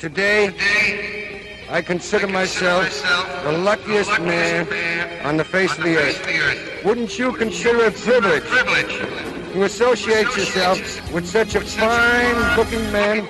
Today, I consider myself the luckiest man on the face of the earth. Wouldn't you consider it a privilege to associate yourself with such a fine looking man?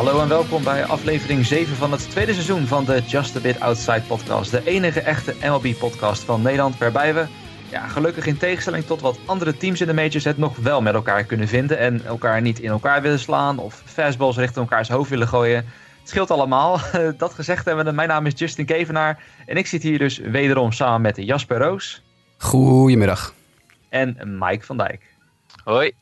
Hallo en welkom bij aflevering 7 van het tweede seizoen van de Just a Bit Outside podcast. De enige echte MLB-podcast van Nederland, waarbij we, ja, gelukkig in tegenstelling tot wat andere teams in de majors, het nog wel met elkaar kunnen vinden. En elkaar niet in elkaar willen slaan of fastballs richting elkaars hoofd willen gooien. Het scheelt allemaal. Dat gezegd hebben, mijn naam is Justin Kevenaar. En ik zit hier dus wederom samen met Jasper Roos Goedemiddag. en Mike van Dijk. Hoi.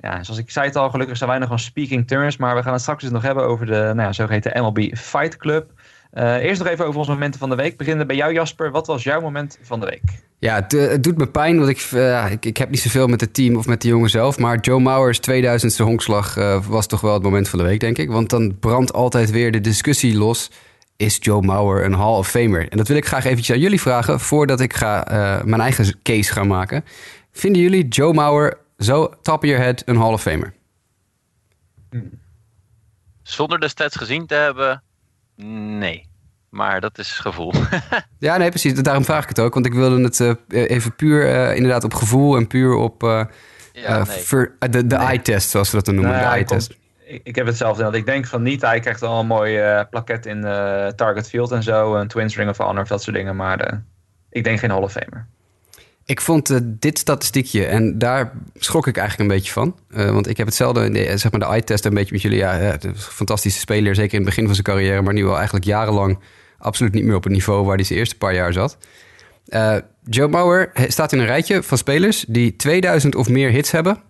Ja, zoals ik zei het al, gelukkig zijn wij nog van speaking terms. Maar we gaan het straks dus nog hebben over de nou ja, zogeheten MLB Fight Club. Eh, eerst nog even over onze momenten van de week. Beginnen bij jou Jasper. Wat was jouw moment van de week? Ja, het, eh, doet me pijn, want ik, eh, ik, ik heb niet zoveel met het team of met de jongen zelf. Maar Joe Mauer's 2000ste honkslag was toch wel het moment van de week, denk ik. Want dan brandt altijd weer de discussie los. Is Joe Mauer een Hall of Famer? En dat wil ik graag eventjes aan jullie vragen voordat ik ga, mijn eigen case ga maken. Vinden jullie Joe Mauer zo top of your head een Hall of Famer? Zonder de stats gezien te hebben, nee. Maar dat is gevoel. Ja, nee, precies. Daarom vraag ik het ook. Want ik wilde het eh, even puur eh, inderdaad op gevoel en puur op eh, ja, nee. ver- de, eye-test, zoals we dat dan noemen. Nou de eye-test. ik, ik heb hetzelfde. Want ik denk van niet. Hij krijgt wel een mooi eh plaket in Target Field en zo. Een Twins Ring of Honor of dat soort dingen. Maar eh, ik denk geen Hall of Famer. Ik vond eh, dit statistiekje en daar schrok ik eigenlijk een beetje van. Eh, want ik heb hetzelfde, de, zeg maar de eye-test een beetje met jullie. Ja, fantastische speler, zeker in het begin van zijn carrière. Maar nu al eigenlijk jarenlang absoluut niet meer op het niveau waar hij zijn eerste paar jaar zat. Eh, Joe Mauer he- staat in een rijtje van spelers die 2000 of meer hits hebben.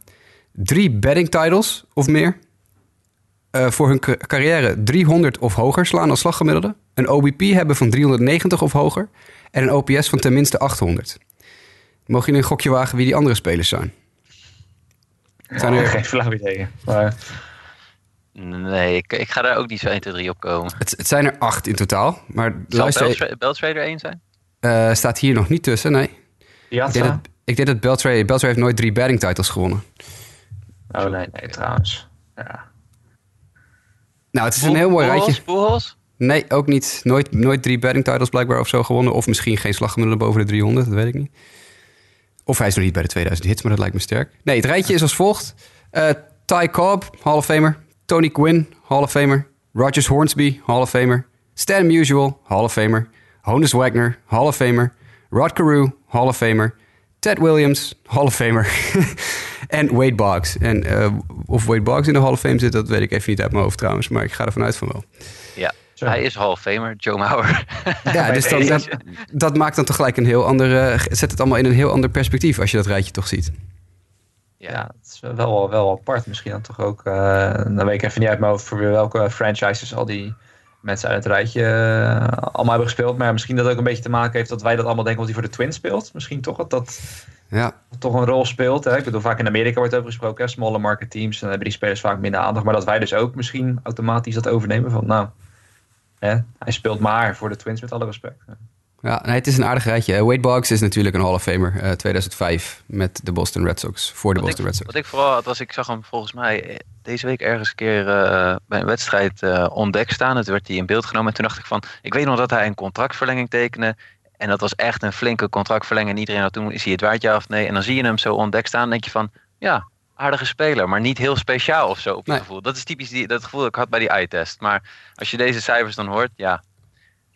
Drie batting titles of meer. eh, voor hun ca- carrière 300 of hoger slaan als slaggemiddelde. Een OBP hebben van 390 of hoger. En een OPS van tenminste 800. Mogen jullie een gokje wagen wie die andere spelers zijn? Zijn er, Geen flauw idee. Maar, Nee, ik, ik ga daar ook niet zo 1, 2, 3 op komen. het, het zijn er acht in totaal. Maar Zal luister, Beltra- Beltrader 1 zijn? eh, staat hier nog niet tussen, nee. Ik denk dat, ik denk dat Beltray, Beltray heeft nooit drie batting titles gewonnen. Oh nee, nee, trouwens. Ja. Nou, het is een heel mooi rijtje. Nee, ook niet. Nooit, nooit drie batting titles blijkbaar of zo gewonnen. Of misschien geen slaggemiddelde boven de 300, dat weet ik niet. Of hij is nog niet bij de 2000 hits, maar dat lijkt me sterk. Nee, het rijtje is als volgt. Eh Ty Cobb, Hall of Famer. Tony Gwynn, Hall of Famer. Rogers Hornsby, Hall of Famer. Stan Musial, Hall of Famer. Honus Wagner, Hall of Famer. Rod Carew, Hall of Famer. Ted Williams, Hall of Famer. en Wade Boggs. En eh, of Wade Boggs in de Hall of Fame zit, dat weet ik even niet uit mijn hoofd trouwens. Maar ik ga ervan uit van wel. Ja, Zo. hij is Hall of Famer, Joe Mauer. Ja, dus dan, dat, dat maakt dan tegelijk een heel ander... eh, zet het allemaal in een heel ander perspectief als je dat rijtje toch ziet. Ja, ja. het is wel, wel apart. Misschien dan toch ook. eh, dan weet ik even niet uit mijn hoofd voor welke franchises al die mensen uit het rijtje eh, allemaal hebben gespeeld. Maar misschien dat ook een beetje te maken heeft dat wij dat allemaal denken wat hij voor de Twins speelt. Misschien toch dat dat Ja, toch een rol speelt. Hè? Ik bedoel, vaak in Amerika wordt over gesproken. Hè? Smalle market teams. Dan hebben die spelers vaak minder aandacht. Maar dat wij dus ook misschien automatisch dat overnemen van nou. Hè? Hij speelt maar voor de Twins met alle respect. ja nee, het is een aardig rijtje. Eh, Wade Boggs is natuurlijk een Hall of Famer. eh, 2005 met de Boston Red Sox. Voor de Wat Boston ik, Red Sox. wat ik vooral had, was ik zag hem volgens mij eh, deze week ergens een keer eh, bij een wedstrijd eh ontdekt staan. Het werd hij in beeld genomen. En toen dacht ik van, ik weet nog dat hij een contractverlenging tekende. En dat was echt een flinke contractverlenging. En iedereen had toen, is hij het waard ja of nee? En dan zie je hem zo ontdekt staan en denk je van, ja, aardige speler. Maar niet heel speciaal of zo op je Nee. gevoel. Dat is typisch die, dat gevoel dat ik had bij die eye-test. Maar als je deze cijfers dan hoort, ja,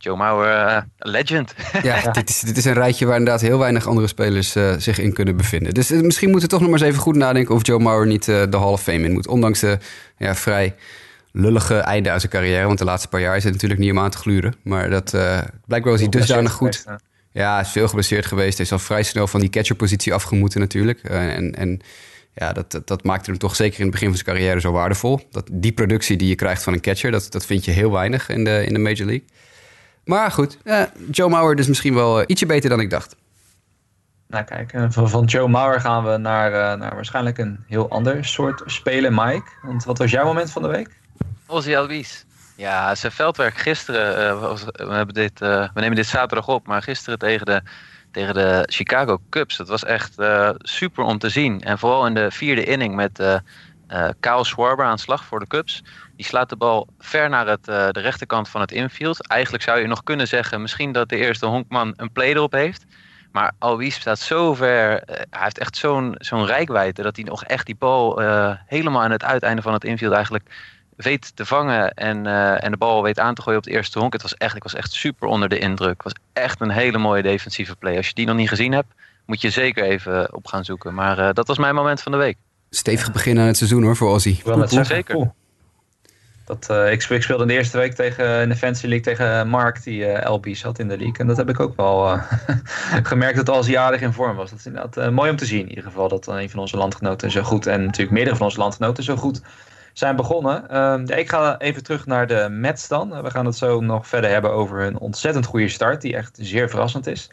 Joe Mauer, eh, legend. Ja, Dit, is, dit is een rijtje waar inderdaad heel weinig andere spelers eh, zich in kunnen bevinden. Dus eh, misschien moeten we toch nog maar eens even goed nadenken of Joe Mauer niet de Hall of Fame in moet. Ondanks de ja, vrij lullige einde uit zijn carrière. Want de laatste paar jaar is het natuurlijk niet om aan te gluren. Maar dat, blijkbaar was hij dusdanig goed. Ja, is veel geblesseerd geweest. Hij is al vrij snel van die catcherpositie afgemoeten natuurlijk. En, en Ja, dat, dat, dat maakte hem toch zeker in het begin van zijn carrière zo waardevol. Dat, die productie die je krijgt van een catcher, dat, dat vind je heel weinig in de, in de Major League. Maar goed, eh, Joe Mauer is misschien wel eh, ietsje beter dan ik dacht. Nou kijk, eh, van, van Joe Mauer gaan we naar, uh, naar waarschijnlijk een heel ander soort spelen, Mike. Want wat was jouw moment van de week? Ozzy Albies. Ja, zijn veldwerk gisteren, uh, was, we, hebben dit, we nemen dit zaterdag op, maar gisteren tegen de, tegen de Chicago Cubs. Dat was echt super om te zien. En vooral in de vierde inning met Kyle Schwarber aan slag voor de Cubs. Die slaat de bal ver naar het, de rechterkant van het infield. Eigenlijk zou je nog kunnen zeggen, misschien dat de eerste honkman een play erop heeft. Maar Albies staat zo ver. Uh, hij heeft echt zo'n zo'n rijkwijde dat hij nog echt die bal uh, helemaal aan het uiteinde van het infield eigenlijk weet te vangen en, uh, en de bal weet aan te gooien op het eerste honk. Het was echt, ik was echt super onder de indruk. Het was echt een hele mooie defensieve play. Als je die nog niet gezien hebt, moet je zeker even op gaan zoeken. Maar dat was mijn moment van de week. Stevig begin aan het seizoen hoor, voor Ozzy. Wel met zeker. Cool. Dat, uh, ik, speelde in de eerste week tegen, in de Fantasy League tegen Mark, die uh, LB zat in de league. En dat heb ik ook wel uh, gemerkt dat als hij aardig in vorm was. Dat is inderdaad mooi om te zien in ieder geval. Dat een van onze landgenoten zo goed, en natuurlijk meerdere van onze landgenoten zo goed zijn begonnen. Ehm, ik ga even terug naar de Mets dan. We gaan het zo nog verder hebben over hun ontzettend goede start, die echt zeer verrassend is.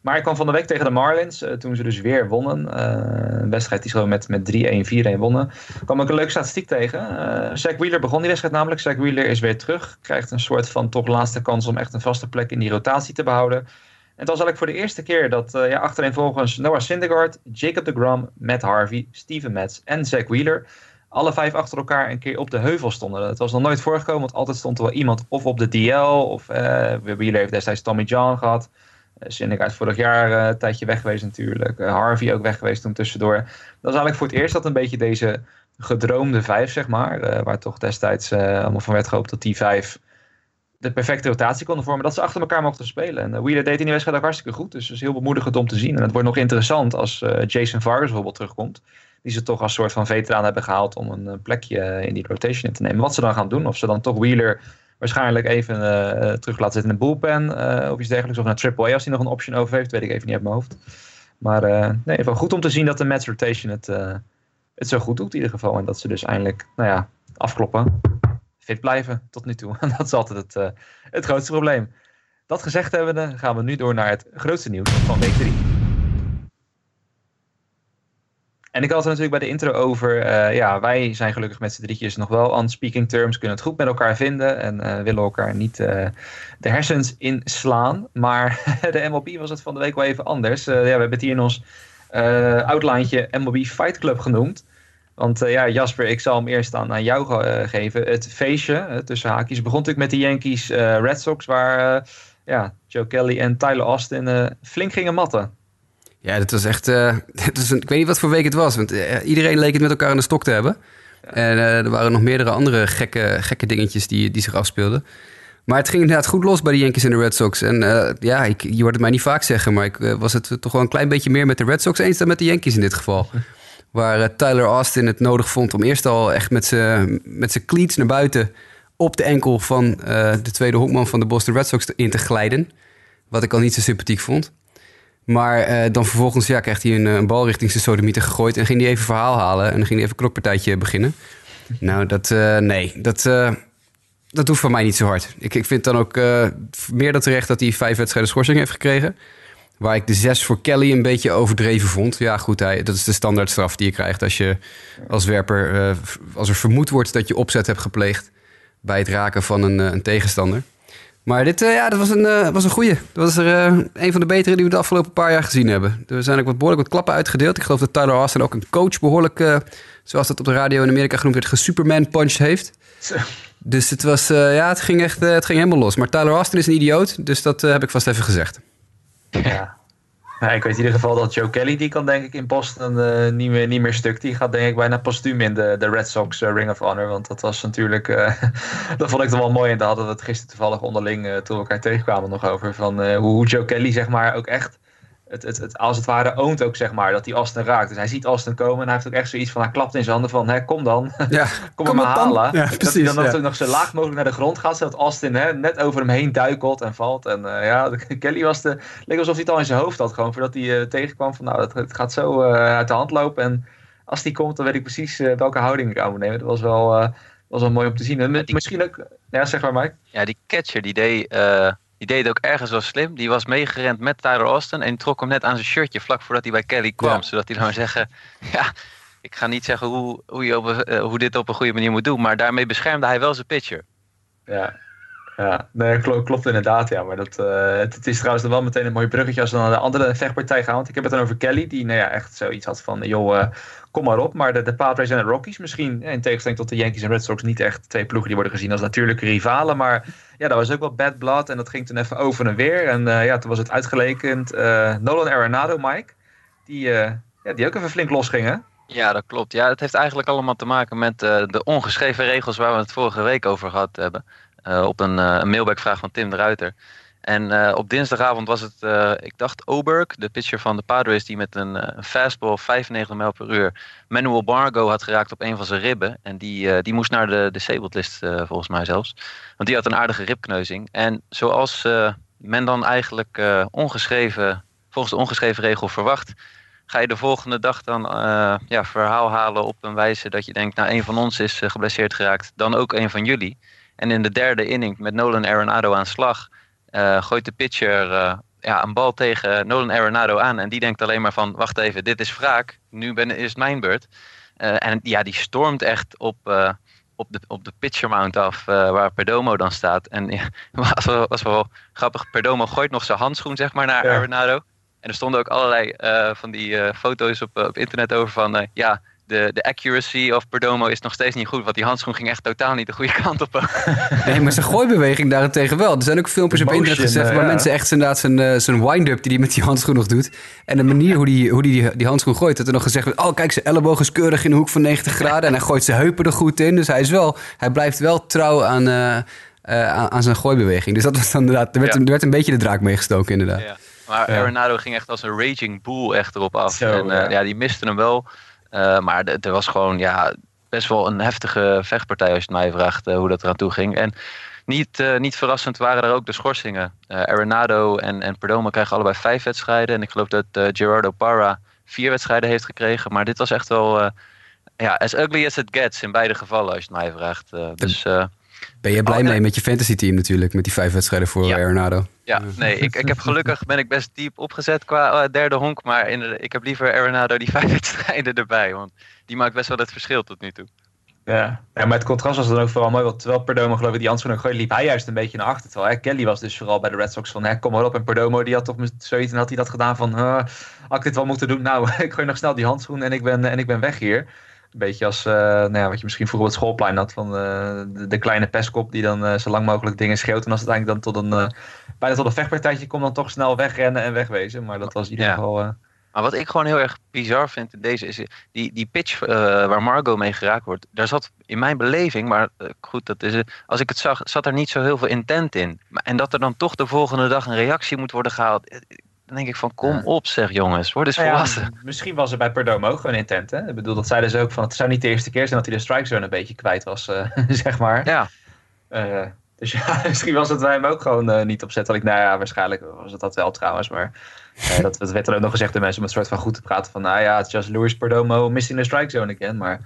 Maar ik kwam van de week tegen de Marlins, uh, toen ze dus weer wonnen. Uh, een wedstrijd die ze met, met 3-1, 4-1 wonnen. kwam ik een leuke statistiek tegen. Uh, Zach Wheeler begon die wedstrijd namelijk. Zach Wheeler is weer terug. Krijgt een soort van toch laatste kans om echt een vaste plek in die rotatie te behouden. En het was eigenlijk voor de eerste keer dat ja, achterin volgens Noah Syndergaard, Jacob de Grom, Matt Harvey, Steven Metz en Zach Wheeler alle vijf achter elkaar een keer op de heuvel stonden. Het was nog nooit voorgekomen, want altijd stond er wel iemand of op de DL. Of Wheeler heeft destijds Tommy John gehad. Syndergaard vorig jaar uh, een tijdje weg geweest natuurlijk. Uh, Harvey ook weg geweest toen tussendoor. Dat was eigenlijk voor het eerst dat een beetje deze gedroomde vijf, zeg maar. Uh, waar toch destijds allemaal van werd gehoopt dat die vijf de perfecte rotatie konden vormen. Dat ze achter elkaar mochten spelen. En Wheeler deed in die wedstrijd ook hartstikke goed. Dus het is heel bemoedigend om te zien. En het wordt nog interessant als Jason Vargas bijvoorbeeld terugkomt. Die ze toch als soort van veteraan hebben gehaald om een plekje in die rotation in te nemen. Wat ze dan gaan doen. Of ze dan toch Wheeler waarschijnlijk even uh, terug laten zitten in de bullpen of iets dergelijks. Of naar AAA als hij nog een option over heeft, weet ik even niet uit mijn hoofd. Maar uh, nee, wel goed om te zien dat de Mets rotation het, het zo goed doet in ieder geval. En dat ze dus eindelijk, nou ja, afkloppen. Fit blijven tot nu toe. dat is altijd het, het grootste probleem. Dat gezegd hebben, gaan we nu door naar het grootste nieuws van week 3. En ik had het natuurlijk bij de intro over, uh, ja, wij zijn gelukkig met z'n drietjes nog wel on speaking terms, kunnen het goed met elkaar vinden en uh, willen elkaar niet uh, de hersens inslaan. Maar de MLB was het van de week wel even anders. ja, we hebben het hier in ons outlineje MLB Fight Club genoemd. Want ja, Jasper, ik zal hem eerst aan, aan jou geven. Het feestje, tussen haakjes, begon natuurlijk met de Yankees Red Sox, waar ja, Joe Kelly en Tyler Austin flink gingen matten. Ja, dat was echt. Uh, dat een, ik weet niet wat voor week het was. Want uh, iedereen leek het met elkaar in de stok te hebben. Ja. En uh, er waren nog meerdere andere gekke, gekke dingetjes die, die zich afspeelden. Maar het ging inderdaad goed los bij de Yankees en de Red Sox. En ja, ik, je hoort het mij niet vaak zeggen, maar ik was het toch wel een klein beetje meer met de Red Sox eens dan met de Yankees in dit geval. Waar Tyler Austin het nodig vond om eerst al echt met zijn cleats naar buiten op de enkel van de tweede honkman van de Boston Red Sox in te glijden. Wat ik al niet zo sympathiek vond. Maar uh, dan vervolgens ja, krijgt hij een, een bal richting zijn sodemieter gegooid... en ging hij even verhaal halen en ging hij even een knokpartijtje beginnen. Nou, dat, uh, nee, dat, dat hoeft van mij niet zo hard. Ik, ik vind dan ook meer dan terecht dat hij vijf wedstrijden schorsing heeft gekregen. Waar ik de zes voor Kelly een beetje overdreven vond. Ja, goed, hij, dat is de standaardstraf die je krijgt als je als werper... als er vermoed wordt dat je opzet hebt gepleegd... bij het raken van een, een tegenstander... Maar dit uh, ja, dat was een, uh, was een goeie. Dat was er uh, een van de betere die we de afgelopen paar jaar gezien hebben. Er zijn ook wat behoorlijk wat klappen uitgedeeld. Ik geloof dat Tyler Austin ook een coach behoorlijk, zoals dat op de radio in Amerika genoemd werd, gesuperman punched heeft. Dus het was, ja, het ging echt, het ging helemaal los. Maar Tyler Austin is een idioot, dus dat heb ik vast even gezegd. Ja, ja, ik weet in ieder geval dat Joe Kelly, die kan denk ik in Boston uh, niet, meer, niet meer stuk. Die gaat denk ik bijna postuum in de, de Red Sox uh, Ring of Honor. Want dat was natuurlijk, uh, dat vond ik toch wel mooi. En daar hadden we het gisteren toevallig onderling, toen we elkaar tegenkwamen nog over. Van hoe Joe Kelly zeg maar ook echt het, het, het, als het ware oont ook, zeg maar, dat hij Austin raakt. Dus hij ziet Austin komen en hij heeft ook echt zoiets van, hij klapt in zijn handen van, hè, kom dan, ja, kom, kom maar halen. Ja, dat hij dan ja. nog zo laag mogelijk naar de grond gaat, zodat Austin hè, net over hem heen duikelt en valt. En uh, ja, Kelly was de, leek alsof hij het al in zijn hoofd had, gewoon voordat hij uh, tegenkwam van, nou, het, het gaat zo uh, uit de hand lopen. En als die komt, dan weet ik precies welke houding ik aan moet nemen. Dat was wel, was wel mooi om te zien. En misschien ook, ja, zeg maar Mike. Ja, die catcher die deed, die deed ook ergens wel slim. Die was meegerend met Tyler Austin en trok hem net aan zijn shirtje vlak voordat hij bij Kelly kwam. Zodat hij dan zeggen, ja, ik ga niet zeggen hoe, hoe, je op, hoe dit op een goede manier moet doen. Maar daarmee beschermde hij wel zijn pitcher. Ja, ja, nee, klopt, klopt inderdaad. Ja. Maar dat, uh, het, is trouwens wel meteen een mooi bruggetje als we naar de andere vechtpartij gaan. Want ik heb het dan over Kelly, die nou ja, echt zoiets had van, joh, uh, kom maar op. Maar de, de Padres en de Rockies misschien, in tegenstelling tot de Yankees en Red Sox, niet echt twee ploegen die worden gezien als natuurlijke rivalen. Maar ja, dat was ook wel bad blood en dat ging toen even over en weer. En uh, ja, toen was het uitgelekend. Nolan Arenado, Mike, die, ja, die ook even flink losging, hè? Ja, dat klopt. Ja, het heeft eigenlijk allemaal te maken met de ongeschreven regels waar we het vorige week over gehad hebben. Eh, op een, een mailbackvraag van Tim de Ruiter. En uh, op dinsdagavond was het, ik dacht, Oberg, de pitcher van de Padres, die met een, een fastball 95 mijl per uur Manuel Bargo had geraakt op een van zijn ribben. En die, die moest naar de disabled list, volgens mij zelfs. Want die had een aardige ribkneuzing. En zoals men dan eigenlijk ongeschreven, volgens de ongeschreven regel verwacht, ga je de volgende dag dan ja, verhaal halen op een wijze dat je denkt, nou, een van ons is geblesseerd geraakt, dan ook een van jullie. En in de derde inning met Nolan Arenado aan slag gooit de pitcher uh, ja, een bal tegen Nolan Arenado aan. En die denkt alleen maar van, wacht even, dit is wraak. Nu ben, is het mijn beurt. Uh, en ja, die stormt echt op, op, de, op de pitcher mount af waar Perdomo dan staat. En ja, was, wel, was wel grappig. Perdomo gooit nog zijn handschoen zeg maar naar ja. Arenado. En er stonden ook allerlei van die foto's op, op internet over van... ja, de, de accuracy of Perdomo is nog steeds niet goed. Want die handschoen ging echt totaal niet de goede kant op. nee, maar zijn gooibeweging daarentegen wel. Er zijn ook filmpjes op internet gezegd uh, waar mensen echt inderdaad zijn, uh, zijn wind-up die hij met die handschoen nog doet. En de manier hoe hij die, hoe die, die handschoen gooit. Dat er nog gezegd wordt, oh kijk, zijn elleboog is keurig in de hoek van 90 graden. En hij gooit zijn heupen er goed in. Dus hij, is wel, hij blijft wel trouw aan, uh, aan, aan, zijn gooibeweging. Dus dat was dan inderdaad, er werd, ja. er werd een beetje de draak meegestoken inderdaad. Ja. Maar ja. Arenado ging echt als een raging bull echt erop af. Zo, en ja. die miste hem wel. Uh, maar er was gewoon ja, best wel een heftige vechtpartij als je het mij vraagt uh, hoe dat eraan toe ging. En niet, uh, niet verrassend waren er ook de schorsingen. Arenado en, en Perdomo krijgen allebei vijf wedstrijden. En ik geloof dat Gerardo Parra vier wedstrijden heeft gekregen. Maar dit was echt wel ja, as ugly as it gets in beide gevallen als je het mij vraagt. dus... Ben je blij oh, mee met je fantasy team natuurlijk, met die vijf wedstrijden voor ja. Arenado? Ja, nee, ik, ik heb gelukkig ben ik best diep opgezet qua uh, derde honk, maar in de, ik heb liever Arenado die vijf wedstrijden erbij, want die maakt best wel het verschil tot nu toe. Ja, ja maar het contrast was dan ook vooral mooi, want terwijl Perdomo geloof ik die Answer nog liep hij juist een beetje naar achter. Terwijl hè, Kelly was dus vooral bij de Red Sox van, hè, kom maar op. En Perdomo die had toch zoiets en had hij dat gedaan van, uh, had ik dit wel moeten doen? Nou, ik gooi nog snel die handschoen en ik ben, en ik ben weg hier. Een beetje als uh, nou ja, wat je misschien vroeger op het schoolplein had van uh, de, de, kleine pestkop die dan uh, zo lang mogelijk dingen schreeuwt. En als het eigenlijk dan tot een, bijna tot een vechtpartijtje komt, dan toch snel wegrennen en wegwezen. Maar dat was in ieder ja. geval... Maar wat ik gewoon heel erg bizar vind in deze is die, die pitch waar Margot mee geraakt wordt. Daar zat in mijn beleving, maar goed, dat is. Als ik het zag, zat er niet zo heel veel intent in. En dat er dan toch de volgende dag een reactie moet worden gehaald dan denk ik van, kom op zeg jongens, word eens nou volwassen. Ja, misschien was er bij Perdomo ook gewoon intent. Hè? Ik bedoel, dat zeiden ze ook van, het zou niet de eerste keer zijn dat hij de strike zone een beetje kwijt was, uh, zeg maar. Ja. Uh, dus ja, misschien was het wij hem ook gewoon uh, niet opzettelijk. Nou ja, waarschijnlijk was het dat wel trouwens. Maar dat, dat, werd er ook nog gezegd door mensen om het soort van goed te praten. Van nou ja, het is just Louis Perdomo missing the strike zone again. Maar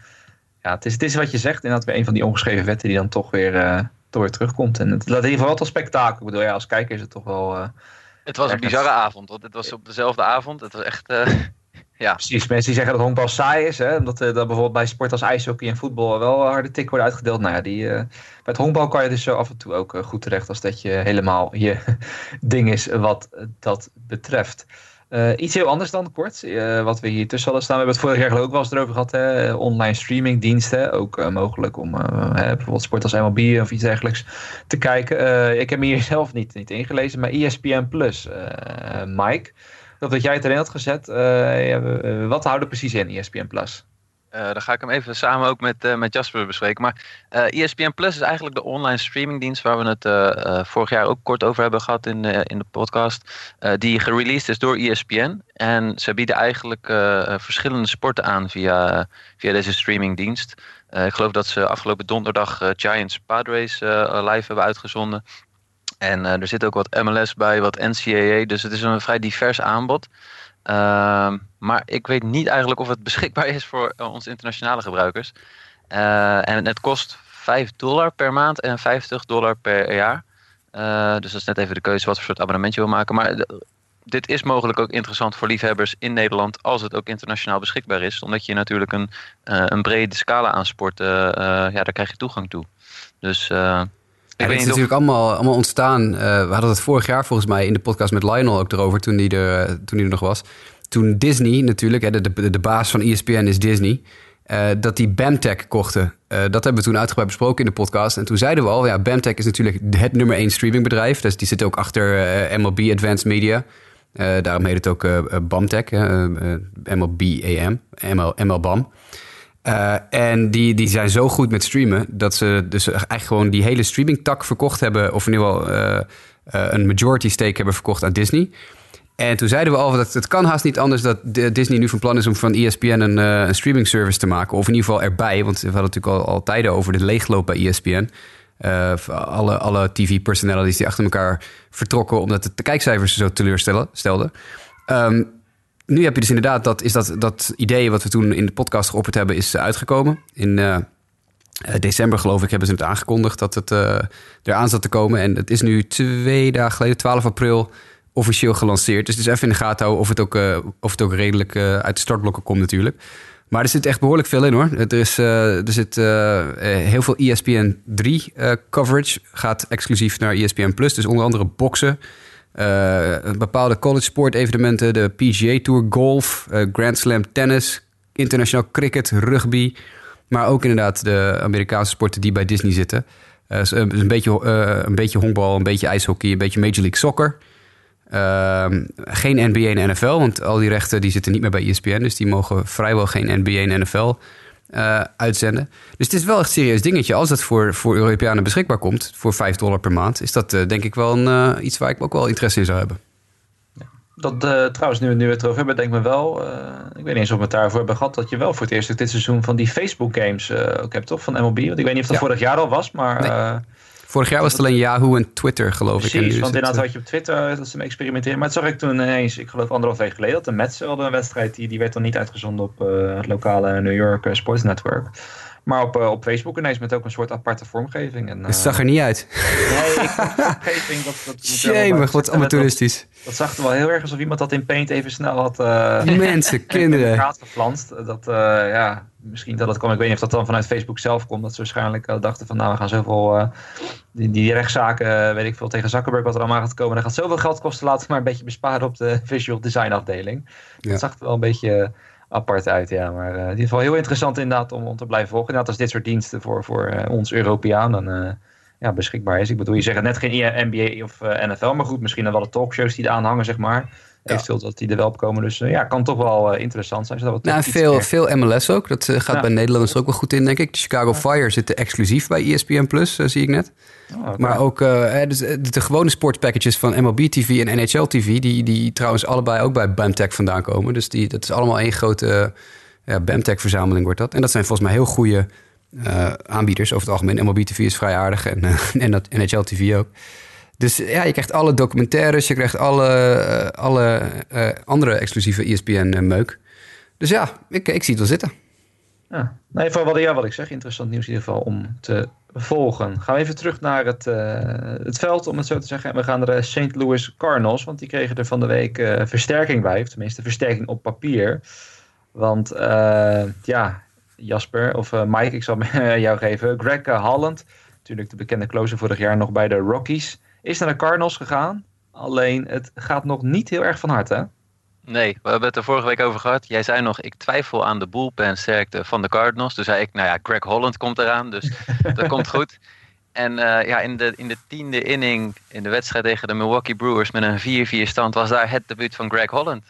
ja, het is, het is wat je zegt. Inderdaad weer een van die ongeschreven wetten die dan toch weer, toch weer terugkomt. En het laat in ieder geval wat als spektakel. Ik bedoel, ja, als kijker is het toch wel het was een bizarre avond, want het was op dezelfde avond. Het was echt. Uh, ja. Precies, mensen die zeggen dat honkbal saai is. Hè? Omdat uh, dat bijvoorbeeld bij sport als ijshockey en voetbal wel harde tik worden uitgedeeld. Nou ja, die, uh, bij het honkbal kan je dus zo af en toe ook goed terecht als dat je helemaal je ding is wat dat betreft. Uh, iets heel anders dan kort, uh, wat we hier tussen hadden staan. We hebben het vorig jaar ook wel eens erover gehad. Hè? Online streamingdiensten, ook uh, mogelijk om bijvoorbeeld sport als MLB of iets dergelijks te kijken. ik heb me hier zelf niet, niet ingelezen, maar ESPN Plus, Mike. Dat dat jij het erin had gezet. wat houdt er precies in, ESPN Plus? Uh, dan ga ik hem even samen ook met, uh, met Jasper bespreken. Maar uh, eh, ESPN Plus is eigenlijk de online streamingdienst waar we het vorig jaar ook kort over hebben gehad in, in de podcast. die gereleased is door ESPN. En ze bieden eigenlijk verschillende sporten aan via, via deze streamingdienst. ik geloof dat ze afgelopen donderdag Giants Padres live hebben uitgezonden. En er zit ook wat MLS bij, wat NCAA. Dus het is een vrij divers aanbod. Ehm, maar ik weet niet eigenlijk of het beschikbaar is voor uh, onze internationale gebruikers. Uh, en het kost 5 dollar per maand en 50 dollar per jaar. Uh, dus dat is net even de keuze wat voor soort abonnement je wil maken. Maar dit is mogelijk ook interessant voor liefhebbers in Nederland als het ook internationaal beschikbaar is. Omdat je natuurlijk een, een brede scala aan sporten, ja, daar krijg je toegang toe. Dus ja, het is natuurlijk allemaal, allemaal ontstaan. Uh, we hadden het vorig jaar volgens mij in de podcast met Lionel ook erover toen hij er, toen die er nog was. Toen Disney natuurlijk, hè, de, de, de baas van ESPN is Disney, uh, dat die BAMTech kochten. Uh, dat hebben we toen uitgebreid besproken in de podcast. En toen zeiden we al, ja, BAMTech is natuurlijk het nummer één streamingbedrijf. Dus die zit ook achter MLB Advanced Media. daarom heet het ook BAMTech, MLB AM, ML, MLBAM. Uh, en die, die zijn zo goed met streamen dat ze dus eigenlijk gewoon die hele streaming-tak verkocht hebben, of in ieder geval uh, uh, een majority stake hebben verkocht aan Disney. En toen zeiden we al dat het kan haast niet anders dat Disney nu van plan is om van ESPN een, een streaming service te maken. Of in ieder geval erbij, want we hadden natuurlijk al, al tijden over de leegloop bij ESPN. alle alle TV-personalities die achter elkaar vertrokken omdat de kijkcijfers zo teleurstelden. Um, nu heb je dus inderdaad dat, is dat, dat idee wat we toen in de podcast geopperd hebben, is uitgekomen. In uh, december, geloof ik, hebben ze het aangekondigd dat het uh, eraan zat te komen. En het is nu twee dagen geleden, 12 april, officieel gelanceerd. Dus het is even in de gaten houden of het ook, of het ook redelijk uit de startblokken komt natuurlijk. Maar er zit echt behoorlijk veel in hoor. Er, is, er zit heel veel ESPN 3 coverage. Gaat exclusief naar ESPN Plus. Dus onder andere boksen. Uh, bepaalde college sport evenementen, de PGA Tour, golf, uh, Grand Slam tennis, internationaal cricket, rugby. Maar ook inderdaad de Amerikaanse sporten die bij Disney zitten. Uh, een, beetje, een beetje honkbal, een beetje ijshockey, een beetje Major League Soccer. Ehm, geen NBA en NFL, want al die rechten die zitten niet meer bij ESPN. Dus die mogen vrijwel geen NBA en NFL uh, uitzenden. Dus het is wel echt een serieus dingetje. Als dat voor, voor Europeanen beschikbaar komt, voor 5 dollar per maand, is dat uh, denk ik wel een, uh, iets waar ik ook wel interesse in zou hebben. Dat trouwens, nu, nu we het erover hebben, denk ik me wel. ik weet niet eens of we het daarvoor hebben gehad. Dat je wel voor het eerst dit seizoen van die Facebook games ook hebt, toch? Van MLB. Want ik weet niet of dat ja. vorig jaar al was, maar. Nee. Vorig jaar was het alleen Yahoo en Twitter, geloof Precies, ik. Precies, want inderdaad had je op Twitter dat ze mee experimenteren. Maar het zag ik toen ineens, ik geloof anderhalf week geleden, dat de Mets hadden een wedstrijd, die, die werd dan niet uitgezonden op uh, het lokale New York Sports Network. Maar op, uh, op Facebook ineens met ook een soort aparte vormgeving. En, het zag er niet uit. Nee, ik vormgeving, dat, dat Jemig, wat amateuristisch. Dat, dat, zag er wel heel erg alsof iemand dat in Paint even snel had... Mensen, kinderen. gepflanst. Dat, ja, misschien dat het kwam. Ik weet niet of dat dan vanuit Facebook zelf komt. Dat ze waarschijnlijk uh, dachten van nou we gaan zoveel uh, die, die rechtszaken, uh, weet ik veel, tegen Zuckerberg wat er allemaal gaat komen. Dat gaat zoveel geld kosten. Laten we maar een beetje besparen op de visual design afdeling. Ja. Dat zag er wel een beetje apart uit, ja. Maar in ieder geval heel interessant inderdaad om, om te blijven volgen. Inderdaad als dit soort diensten voor, voor ons Europeanen ja, beschikbaar is. Ik bedoel, je zegt net geen NBA of NFL, maar goed, misschien dan wel de talkshows die eraan hangen, zeg maar. Eventueel dat die er wel op komen. Dus uh, ja, kan toch wel uh, interessant zijn. Zodat nou, veel, veel MLS ook. Dat uh, gaat bij Nederlanders ook wel goed in, denk ik. De Chicago. Fire zitten exclusief bij ESPN Plus, zie ik net. Oh. Maar ook dus, de gewone sportpackages van MLB TV en NHL TV... die, die trouwens allebei ook bij BAMTech vandaan komen. Dus die, dat is allemaal één grote ja, BAMTech-verzameling wordt dat. En dat zijn volgens mij heel goede aanbieders over het algemeen. MLB TV is vrij aardig en, en dat NHL TV ook. Dus ja, je krijgt alle documentaires, je krijgt alle, uh, alle uh, andere exclusieve ESPN-meuk. Dus ja, ik, ik zie het wel zitten. Ja, nee, voor wat, ja, wat ik zeg, interessant nieuws in ieder geval om te volgen. Gaan we even terug naar het, het veld, om het zo te zeggen. En we gaan naar de St. Louis Cardinals, want die kregen er van de week versterking bij. Of tenminste, versterking op papier. Want ja, Jasper, of Mike, ik zal jou geven. Greg Holland, natuurlijk de bekende closer vorig jaar nog bij de Rockies is naar de Cardinals gegaan. Alleen het gaat nog niet heel erg van harte. Hè? Nee, we hebben het er vorige week over gehad. Jij zei nog, ik twijfel aan de bullpen sterkte van de Cardinals. Toen zei ik, nou ja, Greg Holland komt eraan, dus dat komt goed. En uh, ja, in de, in de tiende inning in de wedstrijd tegen de Milwaukee Brewers met een 4-4 stand was daar het debuut van Greg Holland.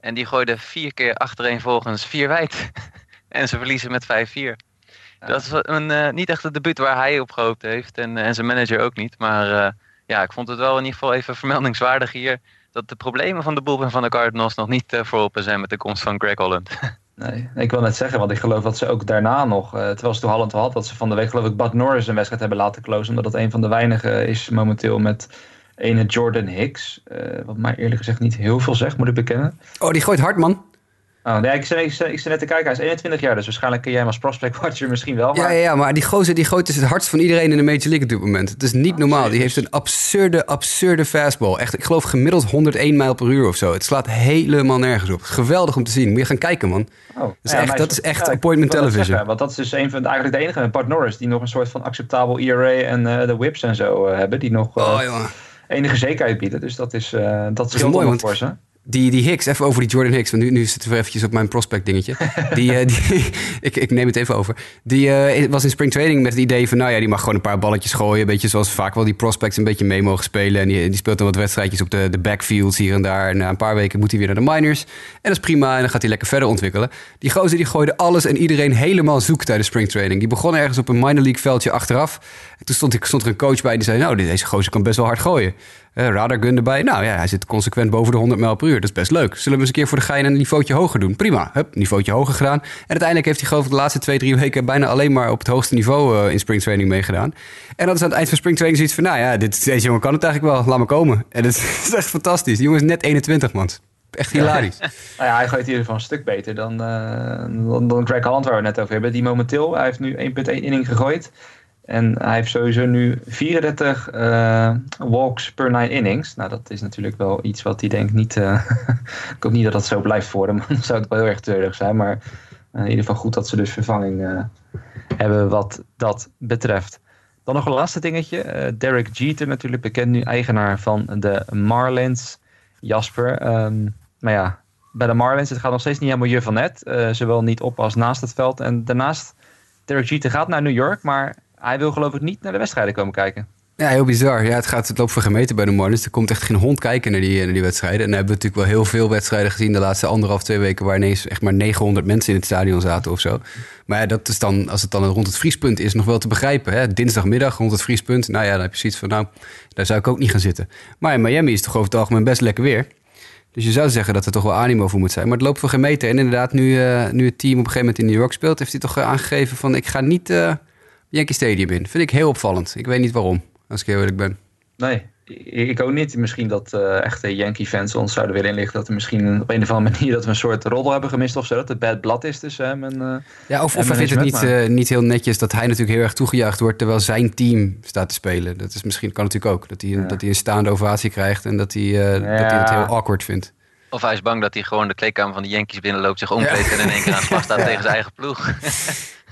En die gooide vier keer achtereenvolgens vier wijd. en ze verliezen met 5-4. Ja. Dat is een, uh, niet echt het debuut waar hij op gehoopt heeft. En, en zijn manager ook niet. Maar uh, ja, ik vond het wel in ieder geval even vermeldingswaardig hier. Dat de problemen van de bullpen van de Cardinals nog niet uh, vooropen zijn met de komst van Greg Holland. Nee, ik wil net zeggen, want ik geloof dat ze ook daarna nog, uh, terwijl ze toen Holland had, dat ze van de week geloof ik Bud Norris een wedstrijd hebben laten closen. Omdat dat een van de weinigen is momenteel met ene Jordan Hicks. eh, wat mij eerlijk gezegd niet heel veel zegt, moet ik bekennen. Oh, die gooit hard, man. Oh, nee, ik zit, ik, zit, ik zit net te kijken. Hij is 21 jaar, dus waarschijnlijk ken jij hem als prospect watcher misschien wel. Ja, Maar... ja, ja, maar die gozer die gooit dus het hardst van iedereen in de Major League op dit moment. Het is niet normaal. Die heeft een absurde, absurde fastball. Echt, ik geloof gemiddeld 101 mijl per uur of zo. Het slaat helemaal nergens op. Geweldig om te zien. Moet je gaan kijken, man. Oh, Dat is ja, echt- dat is appointment television. zeggen, want dat is dus een van, eigenlijk de enige, Bart Norris, die nog een soort van acceptabel ERA en eh, de whips en zo eh, hebben. Die nog eh, Oh, jongen. enige zekerheid bieden. Dus dat is, eh dat is mooi, mooi, want- voor ze. Die, die Hicks, even over die Jordan Hicks. Want nu, nu zitten we eventjes op mijn prospect dingetje. Die, eh, die, ik, ik neem het even over. Die eh, was in spring training met het idee van... nou ja, die mag gewoon een paar balletjes gooien. Een beetje zoals vaak wel die prospects een beetje mee mogen spelen. En die, die speelt dan wat wedstrijdjes op de, de backfields hier en daar. En na een paar weken moet hij weer naar de minors. En dat is prima. En dan gaat hij lekker verder ontwikkelen. Die gozer die gooide alles en iedereen helemaal zoek tijdens spring training. Die begon ergens op een minor league veldje achteraf. En toen stond, stond er een coach bij die zei... nou, deze gozer kan best wel hard gooien. Eh radar gun erbij. Nou ja, hij zit consequent boven de 100 mijl per uur. Dat is best leuk. Zullen we eens een keer voor de gein een niveautje hoger doen? Prima. Hup, niveautje hoger gedaan. En uiteindelijk heeft hij geloof de laatste twee, drie weken... bijna alleen maar op het hoogste niveau eh, in springtraining meegedaan. En dat is aan het eind van springtraining zoiets van... nou ja, dit, deze jongen kan het eigenlijk wel. Laat me komen. En dat is, echt fantastisch. Die jongen is net 21, man. Echt hilarisch. Nou ja, hij gooit in ieder geval een stuk beter dan, eh, dan, Greg Hunt, waar we net over hebben. Die momenteel, hij heeft nu 1,1 inning gegooid. En hij heeft sowieso nu 34 eh, walks per 9 innings. Nou, dat is natuurlijk wel iets wat hij denkt niet... eh, ik hoop niet dat dat zo blijft voor. Dan zou het wel heel erg treurig zijn. Maar eh, in ieder geval goed dat ze dus vervanging hebben wat dat betreft. Dan nog een laatste dingetje. Derek Jeter natuurlijk bekend nu eigenaar van de Marlins. Jasper. ehm, maar ja, bij de Marlins, het gaat nog steeds niet helemaal je van net. Zowel niet op als naast het veld. En daarnaast, Derek Jeter gaat naar New York, maar hij wil geloof ik niet naar de wedstrijden komen kijken. Ja, heel bizar. Ja, het gaat het loopt voor gemeten bij de Marlins. Er komt echt geen hond kijken naar die, naar die wedstrijden. En dan hebben we natuurlijk wel heel veel wedstrijden gezien de laatste anderhalf, twee weken... waar ineens echt maar 900 mensen in het stadion zaten of zo. Maar ja, dat is dan, als het dan rond het vriespunt is, nog wel te begrijpen. Hè? Dinsdagmiddag rond het vriespunt. Nou ja, dan heb je zoiets van, nou, daar zou ik ook niet gaan zitten. Maar in Miami is het toch over het algemeen best lekker weer. Dus je zou zeggen dat er toch wel animo voor moet zijn. Maar het loopt voor geen meter. En inderdaad, nu, eh, nu het team op een gegeven moment in New York speelt... heeft hij toch eh, aangegeven van, ik ga niet eh Yankee Stadium in. Vind ik heel opvallend. Ik weet niet waarom, als ik heel eerlijk ben. Nee, ik ook niet. Misschien dat eh, echte Yankee-fans ons zouden willen inlichten dat er misschien op een of andere manier dat we een soort roddel hebben gemist of zo. Dat het bad blood is tussen hem en... eh, Ja, of, of hij vindt het niet, eh, niet heel netjes dat hij natuurlijk heel erg toegejuicht wordt terwijl zijn team staat te spelen. Dat is misschien kan natuurlijk ook. Dat hij, Ja. dat hij een staande ovatie krijgt en dat hij, eh, dat hij het heel awkward vindt. Of hij is bang dat hij gewoon de kleedkamer van de Yankees binnenloopt, zich omkleedt en in één keer aan de slag staat Ja. tegen zijn eigen ploeg.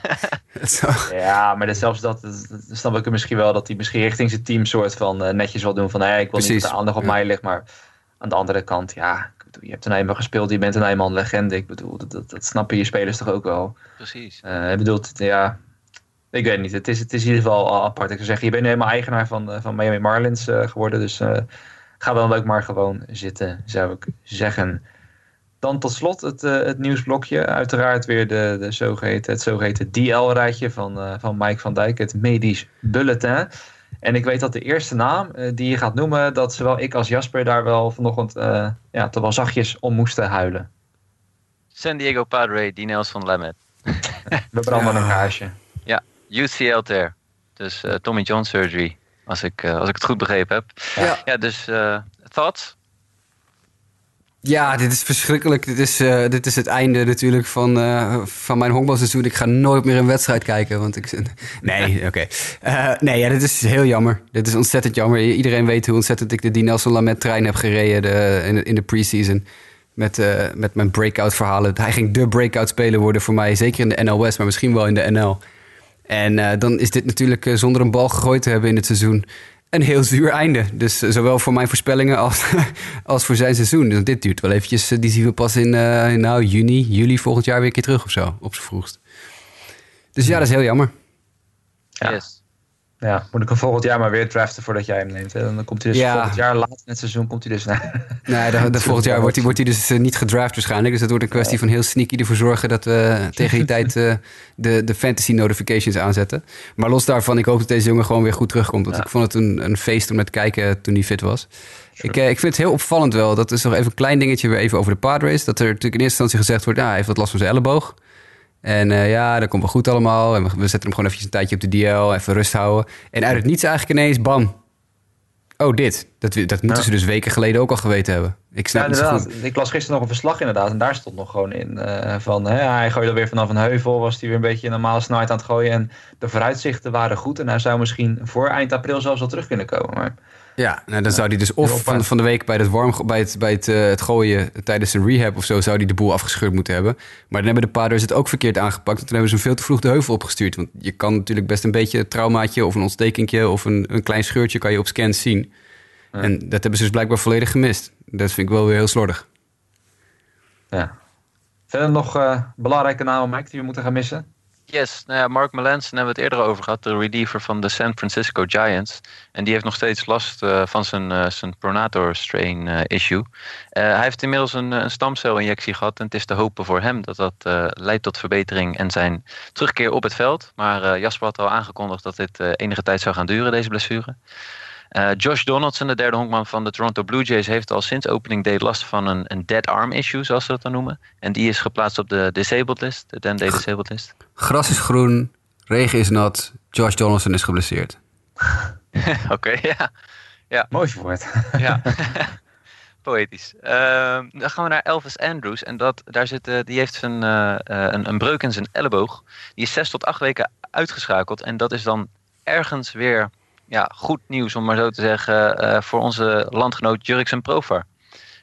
Ja, maar zelfs dat, snap ik hem misschien wel. Dat hij misschien richting zijn team soort van eh, netjes wil doen. Van nee, ik wil niet dat de aandacht op ja. mij ligt. Maar aan de andere kant, ja, ik bedoel, je hebt een eenmaal gespeeld. Je bent een eenmaal een legende. Ik bedoel, dat, dat, dat snappen je spelers toch ook wel. Precies. Eh ik bedoel, ja, ik weet niet. Het is, het is in ieder geval al apart. Ik zou zeggen, je bent nu helemaal eigenaar van, eh, van Miami Marlins eh, geworden. Dus eh, ga dan ook maar gewoon zitten, zou ik zeggen. Dan tot slot het, eh, het nieuwsblokje. Uiteraard weer de, de zogeheten, het zogeheten DL-rijtje van, eh, van Mike van Dijk, het medisch bulletin. En ik weet dat de eerste naam eh, die je gaat noemen, dat zowel ik als Jasper daar wel vanochtend eh, ja, toch wel zachtjes om moesten huilen. San Diego Padre, Dinels van Lemmet. We branden Ja. een kaarsje. UCL tear. Dus eh, Tommy John surgery. Als ik, eh, als ik het goed begrepen heb. Ja. Ja, dus eh thoughts? Ja, dit is verschrikkelijk. Dit is, eh, dit is het einde natuurlijk van, eh, van mijn honkbalseizoen. Ik ga nooit meer een wedstrijd kijken. Want ik, nee, oké. Eh, nee, ja, dit is heel jammer. Dit is ontzettend jammer. Iedereen weet hoe ontzettend ik de Die Nelson Lamet trein heb gereden de, in, de- in de preseason. Met, met mijn breakout verhalen. Hij ging de breakout speler worden voor mij. Zeker in de NL West, maar misschien wel in de NL. En dan is dit natuurlijk zonder een bal gegooid te hebben in het seizoen een heel zuur einde. Dus eh, zowel voor mijn voorspellingen als, als voor zijn seizoen. Dus dit duurt wel eventjes. eh, die zien we pas in eh, nou, juni, juli volgend jaar weer een keer terug of zo. Op z'n vroegst. Dus ja, dat is heel jammer. Ja. Yes. Ja, moet ik hem volgend jaar maar weer draften voordat jij hem neemt. Hè? Dan komt hij dus Ja. volgend jaar, laat in het seizoen, komt hij dus naar... Nee, de, de volgend jaar wordt hij, wordt hij dus eh, niet gedraft waarschijnlijk. Dus dat wordt een kwestie van heel sneaky ervoor zorgen... dat we tegen die tijd eh, de, de fantasy notifications aanzetten. Maar los daarvan, ik hoop dat deze jongen gewoon weer goed terugkomt. Want Ja. ik vond het een, een feest om naar te kijken toen hij fit was. Ik, eh, ik vind het heel opvallend wel. Dat is nog even een klein dingetje weer even over de Padres. Dat er natuurlijk in eerste instantie gezegd wordt... Ja, hij heeft wat last van zijn elleboog. En eh, ja, dat komt wel goed allemaal. En we, we zetten hem gewoon eventjes een tijdje op de DL. Even rust houden. En uit het niets eigenlijk ineens, bam. Oh, dit. Dat, dat moeten Ja. ze dus weken geleden ook al geweten hebben. Ik Ja, snap zo inderdaad. goed. Ik las gisteren nog een verslag inderdaad. En daar stond nog gewoon in eh, van... Hè, hij gooide weer vanaf een heuvel. Was hij weer een beetje een normale snelheid aan het gooien. En de vooruitzichten waren goed. En hij zou misschien voor eind april zelfs wel terug kunnen komen. Maar Ja, nou, dan zou hij dus of van, van de week bij het, warm, bij het, bij het, eh, het gooien tijdens de rehab of zo... zou hij de boel afgescheurd moeten hebben. Maar dan hebben de paders het ook verkeerd aangepakt. Want toen hebben ze hem veel te vroeg de heuvel opgestuurd. Want je kan natuurlijk best een beetje een traumaatje of een ontstekingje... of een, een klein scheurtje kan je op scans zien. Ja. En dat hebben ze dus blijkbaar volledig gemist. Dat vind ik wel weer heel slordig. ja. Verder nog eh, belangrijke namen, Mike, die we moeten gaan missen? Yes, nou Mark Melanson hebben we het eerder over gehad, de reliever van de San Francisco Giants. En die heeft nog steeds last eh, van zijn, eh, zijn pronator strain eh, issue. Hij heeft inmiddels een, een stamcelinjectie gehad en het is te hopen voor hem dat dat leidt tot verbetering en zijn terugkeer op het veld. Maar Jasper had al aangekondigd dat dit enige tijd zou gaan duren, deze blessure. Eh, Josh Donaldson, de derde honkman van de Toronto Blue Jays, heeft al sinds opening day last van een, een dead arm issue, zoals ze dat dan noemen. En die is geplaatst op de disabled list, de 10-day disabled list. Gras is groen, regen is nat, Josh Donaldson is geblesseerd. Oké, ja. Mooi woord. ja. Poëtisch. Ehm, dan gaan we naar Elvis Andrews. En dat, daar zit, eh, die heeft zijn, eh, eh, een, een breuk in zijn elleboog. Die is zes tot acht weken uitgeschakeld. En dat is dan ergens weer ja, goed nieuws, om maar zo te zeggen, eh, voor onze landgenoot Juriksen Profar.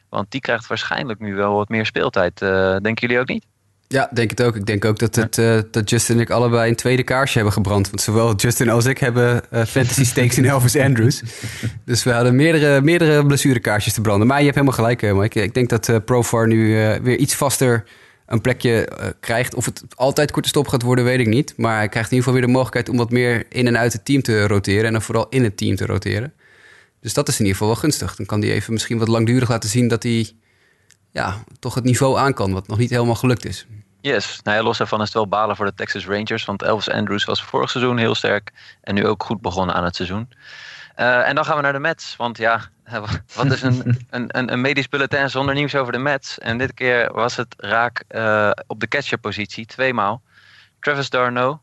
Want die krijgt waarschijnlijk nu wel wat meer speeltijd. Eh, denken jullie ook niet? Ja, denk het ook. Ik denk ook dat, het, eh, dat Justin en ik allebei een tweede kaarsje hebben gebrand. Want zowel Justin als ik hebben fantasy stakes in Elvis Andrews. Dus we hadden meerdere, meerdere blessurekaarsjes te branden. Maar je hebt helemaal gelijk, Mike. Ik denk dat Profar nu weer iets vaster een plekje eh, krijgt. Of het altijd korte stop gaat worden, weet ik niet. Maar hij krijgt in ieder geval weer de mogelijkheid om wat meer in en uit het team te roteren. En dan vooral in het team te roteren. Dus dat is in ieder geval wel gunstig. Dan kan hij even misschien wat langdurig laten zien dat hij ja, toch het niveau aan kan. Wat nog niet helemaal gelukt is. Yes, nou ja, los daarvan is het wel balen voor de Texas Rangers. Want Elvis Andrews was vorig seizoen heel sterk. En nu ook goed begonnen aan het seizoen. Eh, en dan gaan we naar de Mets. Want ja, wat is een, een, een, een medisch bulletin zonder nieuws over de Mets? En dit keer was het raak eh, op de catcherpositie, tweemaal. Travis d'Arnaud,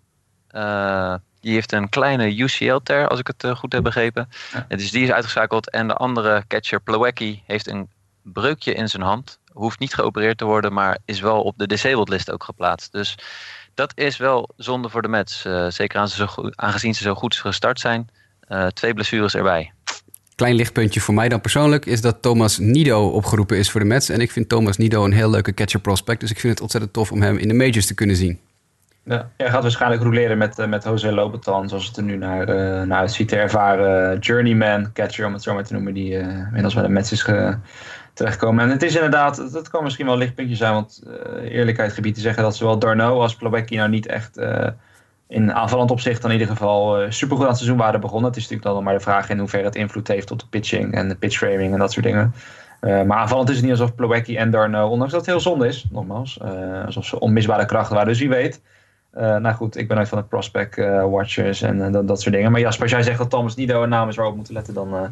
eh, die heeft een kleine UCL-ter, als ik het eh, goed heb begrepen. En dus die is uitgeschakeld. En de andere catcher, Plawecki, heeft een breukje in zijn hand. Hoeft niet geopereerd te worden, maar is wel op de disabled list ook geplaatst. Dus dat is wel zonde voor de Mets. zeker aangezien ze zo goed gestart zijn. Twee blessures erbij. Klein lichtpuntje voor mij dan persoonlijk is dat Thomas Nido opgeroepen is voor de Mets. En ik vind Thomas Nido een heel leuke catcher prospect. Dus ik vind het ontzettend tof om hem in de majors te kunnen zien. Ja, hij gaat waarschijnlijk roleren met, eh, met José Lobaton, zoals het er nu naar, eh naar uitziet. De ervaren journeyman catcher, om het zo maar te noemen, die eh, inmiddels bij de Mets is terechtgekomen. En het is inderdaad, dat kan misschien wel een lichtpuntje zijn, want eerlijkheid gebied te zeggen dat zowel Darno als Plawecki nou niet echt in aanvallend opzicht in ieder geval eh, supergoed aan het seizoen waren begonnen. Het is natuurlijk dan nog maar de vraag in hoeverre het invloed heeft op de pitching en de pitchframing en dat soort dingen. Eh, maar aanvallend is het niet alsof Plawecki en Darno, ondanks dat het heel zonde is, nogmaals, eh, alsof ze onmisbare krachten waren. Dus wie weet. Eh, nou goed, ik ben uit van de prospect watchers en dat, dat soort dingen. Maar Jasper, als jij zegt dat Thomas Nido een naam is waarop we moeten letten, dan eh,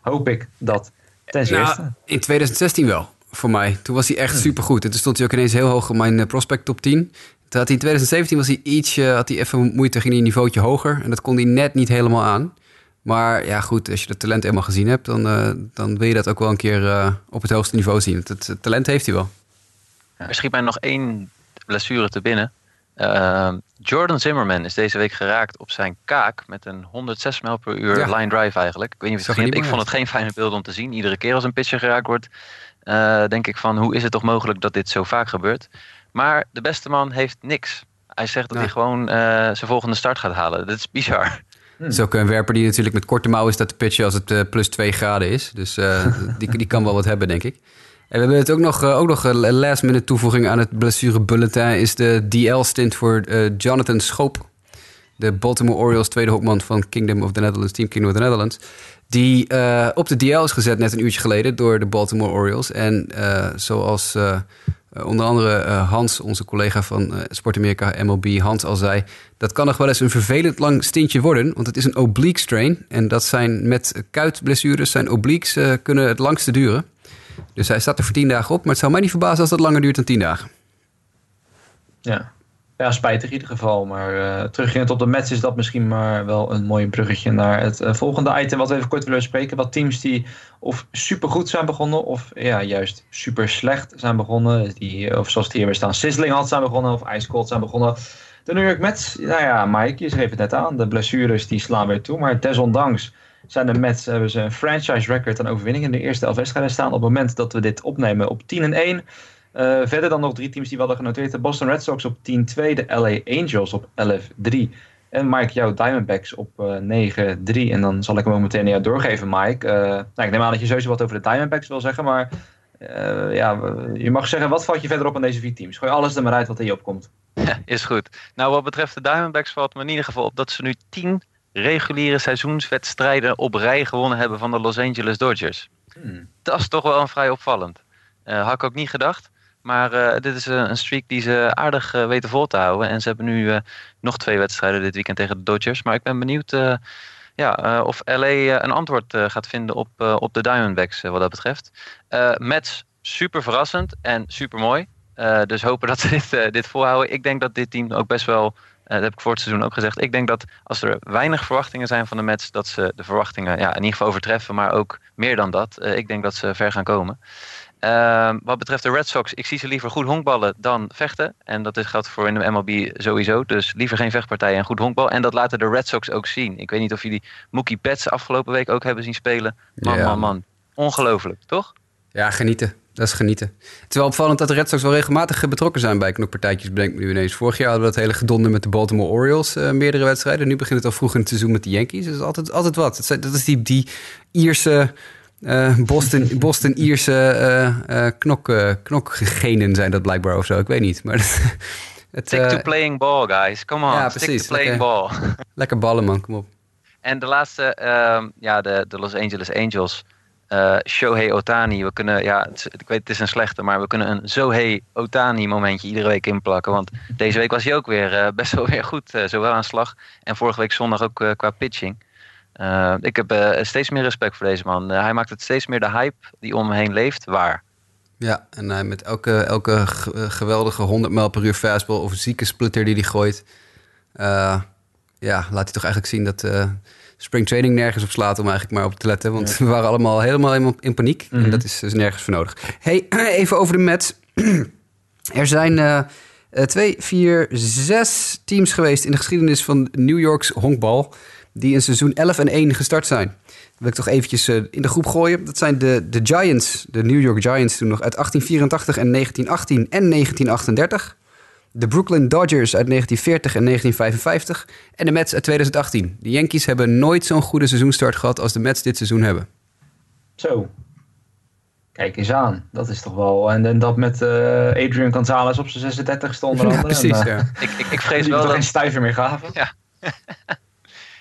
hoop ik dat ten Nou, eerste. in 2016 wel, voor mij. Toen was hij echt supergoed. En toen stond hij ook ineens heel hoog op mijn prospect top 10. Toen had hij in 2017 was hij ietsje, had hij even moeite, ging hij een niveautje hoger. En dat kon hij net niet helemaal aan. Maar ja, goed, als je het talent eenmaal gezien hebt, dan, eh, dan wil je dat ook wel een keer eh, op het hoogste niveau zien. Het, het talent heeft hij wel. Er schiet mij nog één blessure te binnen. Eh, Jordan Zimmerman is deze week geraakt op zijn kaak met een 106 mijl per uur Ja. line drive eigenlijk. Ik weet niet of je het gezien. Ik vond het geen fijne beeld om te zien. Iedere keer als een pitcher geraakt wordt, eh, denk ik van hoe is het toch mogelijk dat dit zo vaak gebeurt. Maar de beste man heeft niks. Hij zegt dat Ja. hij gewoon eh, zijn volgende start gaat halen. Dat is bizar. Het is ook een werper die natuurlijk met korte mouwen staat te pitchen als het eh, plus 2 graden is. Dus eh, die, die kan wel wat hebben, denk ik. En we hebben het ook nog, eh, ook nog een last minute toevoeging aan het blessure bulletin... is de DL-stint voor eh, Jonathan Schoop. De Baltimore Orioles tweede hokman van Kingdom of the Netherlands, Team Kingdom of the Netherlands. Die eh, op de DL is gezet net een uurtje geleden door de Baltimore Orioles. En eh, zoals onder andere eh, Hans, onze collega van eh Sport Amerika MLB, Hans al zei... dat kan nog wel eens een vervelend lang stintje worden, want het is een oblique strain. En dat zijn met kuitblessures, zijn obliques eh, kunnen het langste duren. Dus hij staat er voor tien dagen op, maar het zou mij niet verbazen als dat langer duurt dan tien dagen. Ja. Ja, spijtig in ieder geval. Maar uh, teruggaand op de match is dat misschien maar wel een mooi bruggetje naar het uh, volgende item wat we even kort willen bespreken. Wat teams die of super goed zijn begonnen of ja, juist super slecht zijn begonnen. Die, of zoals het hier weer staan, sizzling had zijn begonnen of ice cold zijn begonnen. De New York Mets, nou ja, Mike, je schreef het net aan. De blessures die slaan weer toe. Maar desondanks zijn de Mets, hebben ze een franchise record aan overwinningen in de eerste elf wedstrijden staan. Op het moment dat we dit opnemen op 10 en 1. Uh, verder dan nog drie teams die we hadden genoteerd. De Boston Red Sox op 10-2, de LA Angels op 11-3. En Mike, jouw Diamondbacks op uh, 9-3. En dan zal ik hem ook meteen jou doorgeven, Mike. Uh, nou, ik neem aan dat je sowieso wat over de Diamondbacks wil zeggen. Maar ja, je mag zeggen, wat valt je verder op aan deze vier teams? Gooi alles er maar uit wat er je opkomt. Ja, is goed. Nou, wat betreft de Diamondbacks valt me in ieder geval op dat ze nu 10 reguliere seizoenswedstrijden op rij gewonnen hebben van de Los Angeles Dodgers. Hmm. Dat is toch wel een vrij opvallend. had ik ook niet gedacht. Maar uh, dit is een streak die ze aardig uh, weten vol te houden. En ze hebben nu nog twee wedstrijden dit weekend tegen de Dodgers. Maar ik ben benieuwd ja, of LA een antwoord gaat vinden op, op de Diamondbacks wat dat betreft. Mets, super verrassend en super mooi. dus hopen dat ze dit, dit volhouden. Ik denk dat dit team ook best wel, dat heb ik voor het seizoen ook gezegd. Ik denk dat als er weinig verwachtingen zijn van de Mets, dat ze de verwachtingen ja, in ieder geval overtreffen. Maar ook meer dan dat. ik denk dat ze ver gaan komen. Uh, wat betreft de Red Sox, ik zie ze liever goed honkballen dan vechten. En dat is, geldt voor in de MLB sowieso. Dus liever geen vechtpartijen en goed honkbal. En dat laten de Red Sox ook zien. Ik weet niet of jullie Mookie Betts afgelopen week ook hebben zien spelen. Man, man, man. Ongelooflijk, toch? Ja, genieten. Dat is genieten. Het is wel opvallend dat de Red Sox wel regelmatig betrokken zijn bij knokpartijtjes. Bedenk me nu ineens. Vorig jaar hadden we dat hele gedonder met de Baltimore Orioles. Uh, meerdere wedstrijden. Nu begint het al vroeg in het seizoen met de Yankees. Dat is altijd, altijd wat. Dat is die, die Ierse uh, Boston, Boston Ierse uh, uh, knok, knokgenen zijn dat blijkbaar of zo. Ik weet niet. Maar het, Stick to playing ball, guys. Come on. Ja, Stick to playing ball. Lekker ballen, man. Kom op. En de laatste, uh, ja, de, de Los Angeles Angels. Shohei Otani. We kunnen, ja, het, ik weet het is een slechte, maar we kunnen een Zohei Otani momentje iedere week inplakken. Want deze week was hij ook weer best wel weer goed. zowel aan slag en vorige week zondag ook qua pitching. Uh, ik heb uh, steeds meer respect voor deze man. Uh, hij maakt het steeds meer de hype die om hem heen leeft waar. Ja, en met elke, elke geweldige 100 mijl per uur fastball of zieke splitter die hij gooit. ja, laat hij toch eigenlijk zien dat spring training nergens op slaat om eigenlijk maar op te letten. Want we waren allemaal helemaal in paniek. En mhm. dat is dus nergens voor nodig. Hey, even over de Mets. er zijn twee, vier, zes teams geweest in de geschiedenis van New Yorks honkbal die in seizoen 11 en 1 gestart zijn. Dat wil ik toch eventjes uh, in de groep gooien. Dat zijn de, de Giants, de New York Giants toen nog uit 1884 en 1918 en 1938. De Brooklyn Dodgers uit 1940 en 1955. En de Mets uit 2018. De Yankees hebben nooit zo'n goede seizoenstart gehad als de Mets dit seizoen hebben. Zo. Kijk eens aan. Dat is toch wel... En, en dat met uh, Adrian Gonzalez op zijn 36 stond onder andere. Ja, precies, en, uh, ja. ik, ik, ik vrees wel dat... geen stuiver meer gaven. Ja.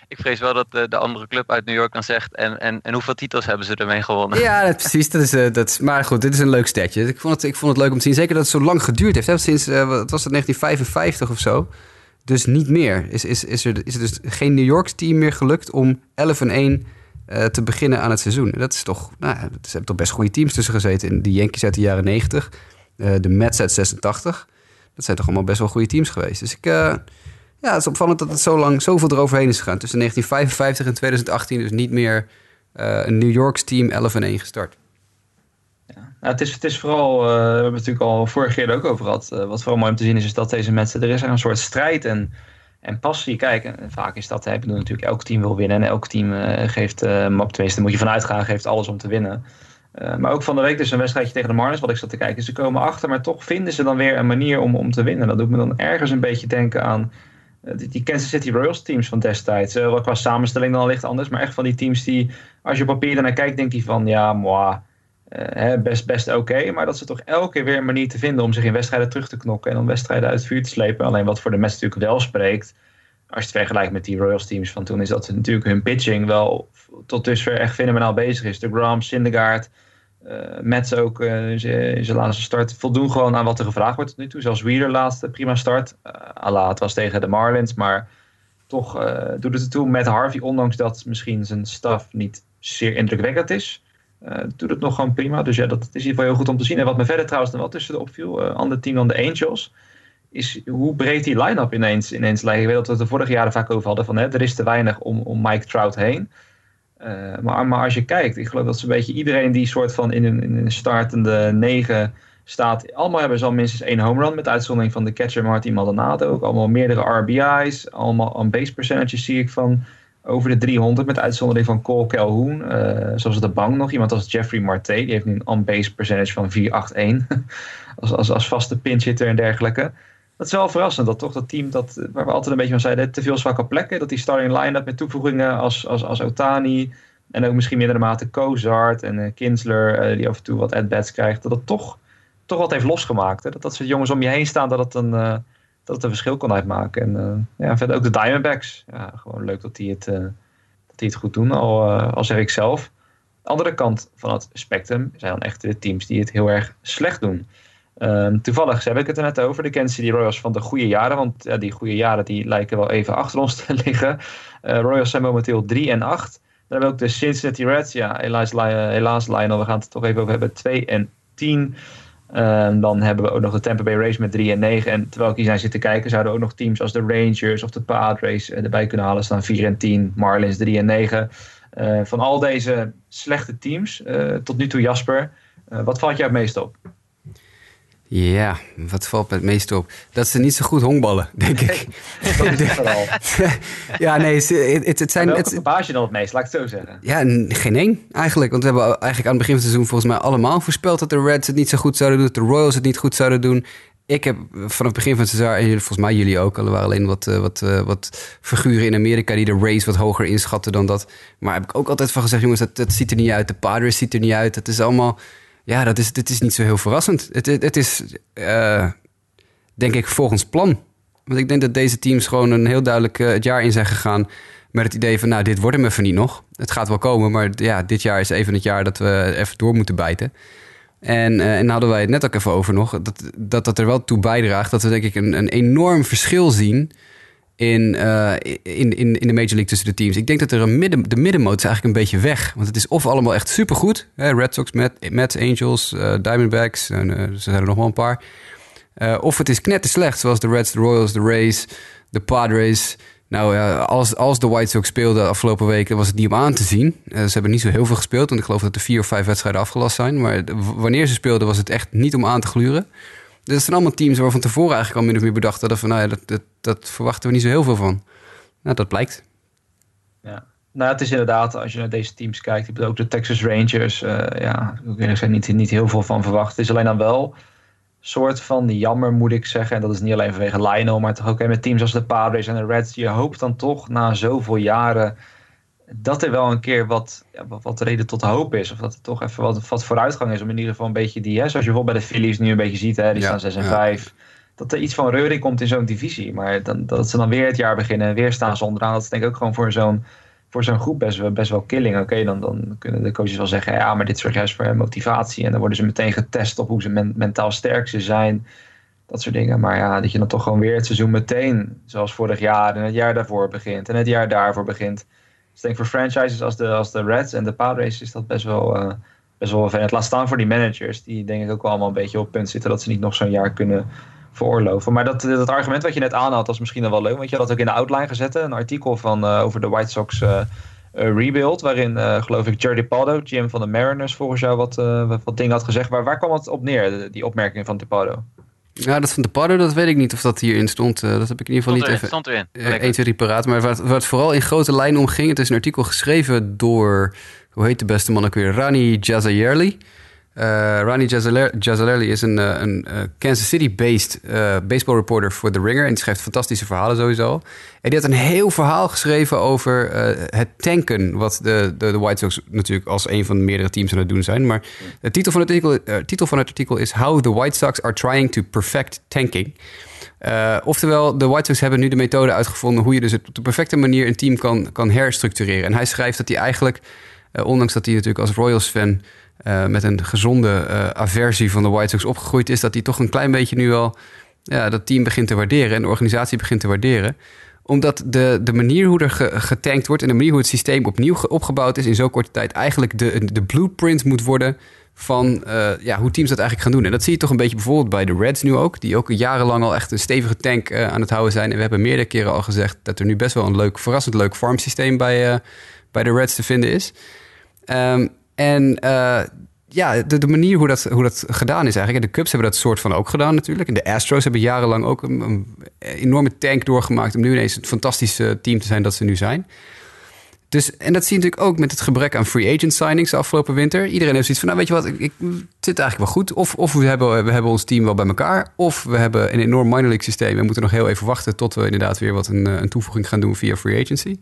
ik vrees wel dat de, de, andere club uit New York dan zegt. En, en, en hoeveel titels hebben ze ermee gewonnen? Ja, precies. Dat is, uh, dat maar goed, dit is een leuk statje. Ik vond, het, ik vond het leuk om te zien. Zeker dat het zo lang geduurd heeft. Hè? Sinds, uh, wat was het, 1955 of zo. Dus niet meer. Is, is, is, er, is er dus geen New York team meer gelukt om 11 en 1 uh, te beginnen aan het seizoen. Dat is toch, nou, ze hebben toch best goede teams tussen gezeten. De Yankees uit de jaren 90, de Mets uit 86. Dat zijn toch allemaal best wel goede teams geweest. Dus ik ja, het is opvallend dat het zo lang zoveel eroverheen is gegaan. Tussen 1955 en 2018 dus niet meer uh, een New Yorks team 11 en 1 gestart. Ja. Nou, het, is, het is vooral, uh, we hebben het natuurlijk al vorige keer ook over gehad. Uh, wat vooral mooi om te zien is, is dat deze mensen, er is een soort strijd en, en passie. Kijk, en vaak is dat, hè, ik bedoel natuurlijk, elk team wil winnen. En elk team geeft, op tenminste moet je vanuit gaan, geeft alles om te winnen. maar ook van de week dus een wedstrijdje tegen de Marlins, wat ik zat te kijken. Ze komen achter, maar toch vinden ze dan weer een manier om, om te winnen. Dat doet me dan ergens een beetje denken aan eh, die Kansas City Royals teams van destijds. Uh, wat qua samenstelling dan licht anders. Maar echt van die teams die, als je op papier ernaar kijkt, denk je van ja, moi, uh, best, best oké. maar dat ze toch elke keer weer een manier te vinden om zich in wedstrijden terug te knokken. En om wedstrijden uit het vuur te slepen. Alleen wat voor de Mets natuurlijk wel spreekt. Als je het vergelijkt met die Royals teams van toen, is dat natuurlijk hun pitching wel tot dusver echt fenomenaal bezig is. De Gram, Syndergaard. Uh, Mets ook uh, in zijn laatste start voldoen gewoon aan wat er gevraagd wordt tot nu toe. Zelfs Wheeler laatste prima start. Uh, ala, het was tegen de Marlins, maar toch doet het ertoe met Harvey. Ondanks dat misschien zijn staf niet zeer indrukwekkend is. doet het nog gewoon prima. Dus ja, dat is in ieder geval heel goed om te zien. En wat me verder trouwens dan wel tussen de opviel. ander team dan de Angels. is hoe breed die line-up ineens, ineens lijkt. Ik weet dat we het de vorige jaren vaak over hadden van hè, er is te weinig om, om Mike Trout heen. Uh, maar, maar als je kijkt, ik geloof dat zo'n beetje iedereen die soort van in een, in een startende negen staat. Allemaal hebben ze al minstens één home run. Met uitzondering van de catcher Martin Maldonado. Ook allemaal meerdere RBI's. Allemaal on-base percentages zie ik van over de 300. Met uitzondering van Cole Calhoun. Uh, zoals de bank nog. Iemand als Jeffrey Marte. Die heeft nu een on-base percentage van 481. als, als, als vaste pinch hitter en dergelijke. Dat is wel verrassend. Dat toch dat team dat, waar we altijd een beetje van zeiden. Te veel zwakke plekken. Dat die starting line-up met toevoegingen als, als, als Otani. En ook misschien mindere mate Cozart en uh, Kinsler. Uh, die af en toe wat at-bats krijgt. Dat het toch toch wat heeft losgemaakt. Hè? Dat dat soort jongens om je heen staan, dat het een, dat het een verschil kan uitmaken. En ja, verder ook de Diamondbacks. Ja, gewoon leuk dat die het, dat die het goed doen, al, al zeg ik zelf. De andere kant van het spectrum zijn dan echt de teams die het heel erg slecht doen. Um, toevallig heb ik het er net over, de Kansas City Royals van de goede jaren. Want ja, die goede jaren die lijken wel even achter ons te liggen. Royals zijn momenteel 3 en 8. Dan hebben we ook de Cincinnati Reds. Ja, helaas, helaas Lionel, we gaan het toch even over hebben. 2 en 10. Um, dan hebben we ook nog de Tampa Bay Rays met 3 en 9. En terwijl ik hier zijn zitten kijken, zouden ook nog teams als de Rangers of de Padres erbij kunnen halen. Staan 4 en 10, Marlins 3 en 9. Uh, van al deze slechte teams, uh, tot nu toe Jasper, uh, wat valt jou het meest op? Ja, wat valt me het meest op? Dat ze niet zo goed honkballen, denk ik. ja, nee, het, het zijn... Welke verbaas je dan het meest, laat ik het zo zeggen? Ja, geen één eigenlijk. Want we hebben eigenlijk aan het begin van het seizoen volgens mij allemaal voorspeld... dat de Reds het niet zo goed zouden doen, dat de Royals het niet goed zouden doen. Ik heb vanaf het begin van het seizoen, en volgens mij jullie ook... er waren alleen wat, wat, wat figuren in Amerika die de Rays wat hoger inschatten dan dat. Maar heb ik ook altijd van gezegd, jongens, dat, dat ziet er niet uit. De Padres ziet er niet uit. Het is allemaal ja, dat is, dit is niet zo heel verrassend. Het, het, is, uh, denk ik, volgens plan. Want ik denk dat deze teams gewoon een heel duidelijk uh, het jaar in zijn gegaan... met het idee van, nou, dit wordt hem even niet nog. Het gaat wel komen, maar ja, dit jaar is even het jaar dat we even door moeten bijten. En, uh, en hadden wij het net ook even over nog... dat dat, dat er wel toe bijdraagt dat we denk ik een, een enorm verschil zien in, uh, in, in, in de Major League tussen de teams. Ik denk dat er een midden, de middenmoot is eigenlijk een beetje weg. Want het is of allemaal echt supergoed. Hè, Red Sox, Met, Mets, Angels, uh, Diamondbacks. En, uh, er zijn er nog wel een paar. of het is slecht, zoals de Reds, de Royals, de Rays, de Padres. Nou als, als de White Sox speelden afgelopen weken, was het niet om aan te zien. ze hebben niet zo heel veel gespeeld, want ik geloof dat er vier of vijf wedstrijden afgelast zijn. Maar wanneer ze speelden, was het echt niet om aan te gluren. Het zijn allemaal teams waar van tevoren eigenlijk al min of meer bedacht hadden van nou ja, dat, dat, dat verwachten we niet zo heel veel van. Nou, dat blijkt. Ja. Nou, het is inderdaad, als je naar deze teams kijkt, ik ook de Texas Rangers, uh, ja, ik zijn niet, niet heel veel van verwacht. Het is alleen dan wel soort van jammer, moet ik zeggen. En dat is niet alleen vanwege Lionel, maar toch ook met teams als de Padres en de Reds. Je hoopt dan toch na zoveel jaren dat er wel een keer wat, ja, wat, reden tot hoop is. Of dat er toch even wat, wat vooruitgang is. Om in ieder geval een beetje die, hè, zoals je bijvoorbeeld bij de Phillies nu een beetje ziet, hè, die staan 6 en 5. Dat er iets van reuring komt in zo'n divisie. Maar dan, dat ze dan weer het jaar beginnen en weer staan ze onderaan. Dat is denk ik ook gewoon voor zo'n voor zo'n groep best wel, best wel killing. Oké, dan, dan kunnen de coaches wel zeggen, ja, maar dit zorgt juist voor motivatie. En dan worden ze meteen getest op hoe ze mentaal sterk ze zijn. Dat soort dingen. Maar ja, dat je dan toch gewoon weer het seizoen meteen, zoals vorig jaar en het jaar daarvoor begint. En het jaar daarvoor begint. Dus ik denk voor franchises als de, als de Reds en de Padres is dat best wel, uh, best wel Het Laat staan voor die managers, die denk ik ook allemaal een beetje op punt zitten dat ze niet nog zo'n jaar kunnen veroorloven. Maar dat, dat argument wat je net aanhaalt, was misschien wel leuk. Want je had dat ook in de outline gezet. Een artikel van, uh, over de White Sox uh, rebuild. Waarin, geloof ik, Jerry Pardo, GM van de Mariners, volgens jou wat, wat dingen had gezegd. Waar, waar kwam het op neer, die opmerking van Pardo? Ja, dat van de Pardo, dat weet ik niet of dat hierin stond. Uh, dat heb ik in ieder geval stond niet even stond erin. Uh, 1, 2, paraat. Maar wat, wat vooral in grote lijnen om ging... het is een artikel geschreven door... hoe heet de beste man ook weer? Rani Jazayerli. Uh, Rani Jazzalerli is een, een Kansas City-based baseball reporter voor The Ringer. En die schrijft fantastische verhalen sowieso. En die had een heel verhaal geschreven over het tanken... wat de, de, de, White Sox natuurlijk als een van de meerdere teams aan het doen zijn. Maar de titel van het artikel, titel van het artikel is... How the White Sox are trying to perfect tanking. Oftewel, de White Sox hebben nu de methode uitgevonden... hoe je dus op de perfecte manier een team kan, kan herstructureren. En hij schrijft dat hij eigenlijk, ondanks dat hij natuurlijk als Royals-fan... Uh, met een gezonde uh, aversie van de White Sox opgegroeid is, dat hij toch een klein beetje nu al ja, dat team begint te waarderen en de organisatie begint te waarderen. Omdat de, de manier hoe er ge, getankt wordt en de manier hoe het systeem opnieuw opgebouwd is in zo'n korte tijd eigenlijk de, de blueprint moet worden van uh, ja, hoe teams dat eigenlijk gaan doen. En dat zie je toch een beetje bijvoorbeeld bij de Reds nu ook. Die ook jarenlang al echt een stevige tank aan het houden zijn. En we hebben meerdere keren al gezegd dat er nu best wel een leuk, verrassend leuk farmsysteem bij, bij de Reds te vinden is. Um, en ja, de, manier hoe dat, hoe dat gedaan is eigenlijk. De Cubs hebben dat soort van ook gedaan natuurlijk. En de Astros hebben jarenlang ook een, enorme tank doorgemaakt... om nu ineens het fantastische team te zijn dat ze nu zijn. Dus, en dat zie je natuurlijk ook met het gebrek aan free agent signings de afgelopen winter. Iedereen heeft zoiets van, nou weet je wat, ik, zit eigenlijk wel goed. Of, of we, hebben, we hebben ons team wel bij elkaar. Of we hebben een enorm minor league systeem. en moeten nog heel even wachten tot we inderdaad weer wat een, een toevoeging gaan doen via free agency.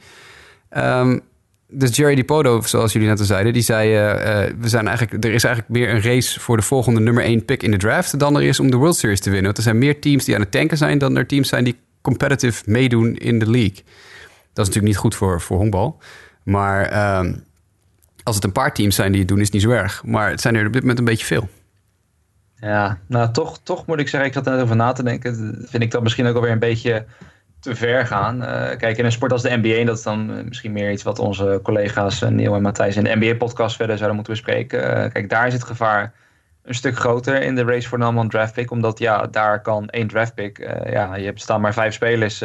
Um, dus Jerry DiPodo, zoals jullie net al zeiden, die zei: uh, we zijn eigenlijk, er is eigenlijk meer een race voor de volgende nummer 1 pick in de draft dan er is om de World Series te winnen. Want er zijn meer teams die aan het tanken zijn dan er teams zijn die competitive meedoen in de league. Dat is natuurlijk niet goed voor, voor honkbal. Maar uh, als het een paar teams zijn die het doen, is het niet zo erg. Maar het zijn er op dit moment een beetje veel. Ja, nou toch, toch moet ik zeggen, ik zat net over na te denken. Vind ik dat misschien ook alweer een beetje te ver gaan. Uh, kijk, in een sport als de NBA, dat is dan uh, misschien meer iets wat onze collega's uh, Neil en Matthijs in de NBA-podcast verder zouden moeten bespreken. kijk, daar is het gevaar een stuk groter in de race voor een draft pick. Omdat ja, daar kan één draft pick. ja, je hebt staan maar vijf spelers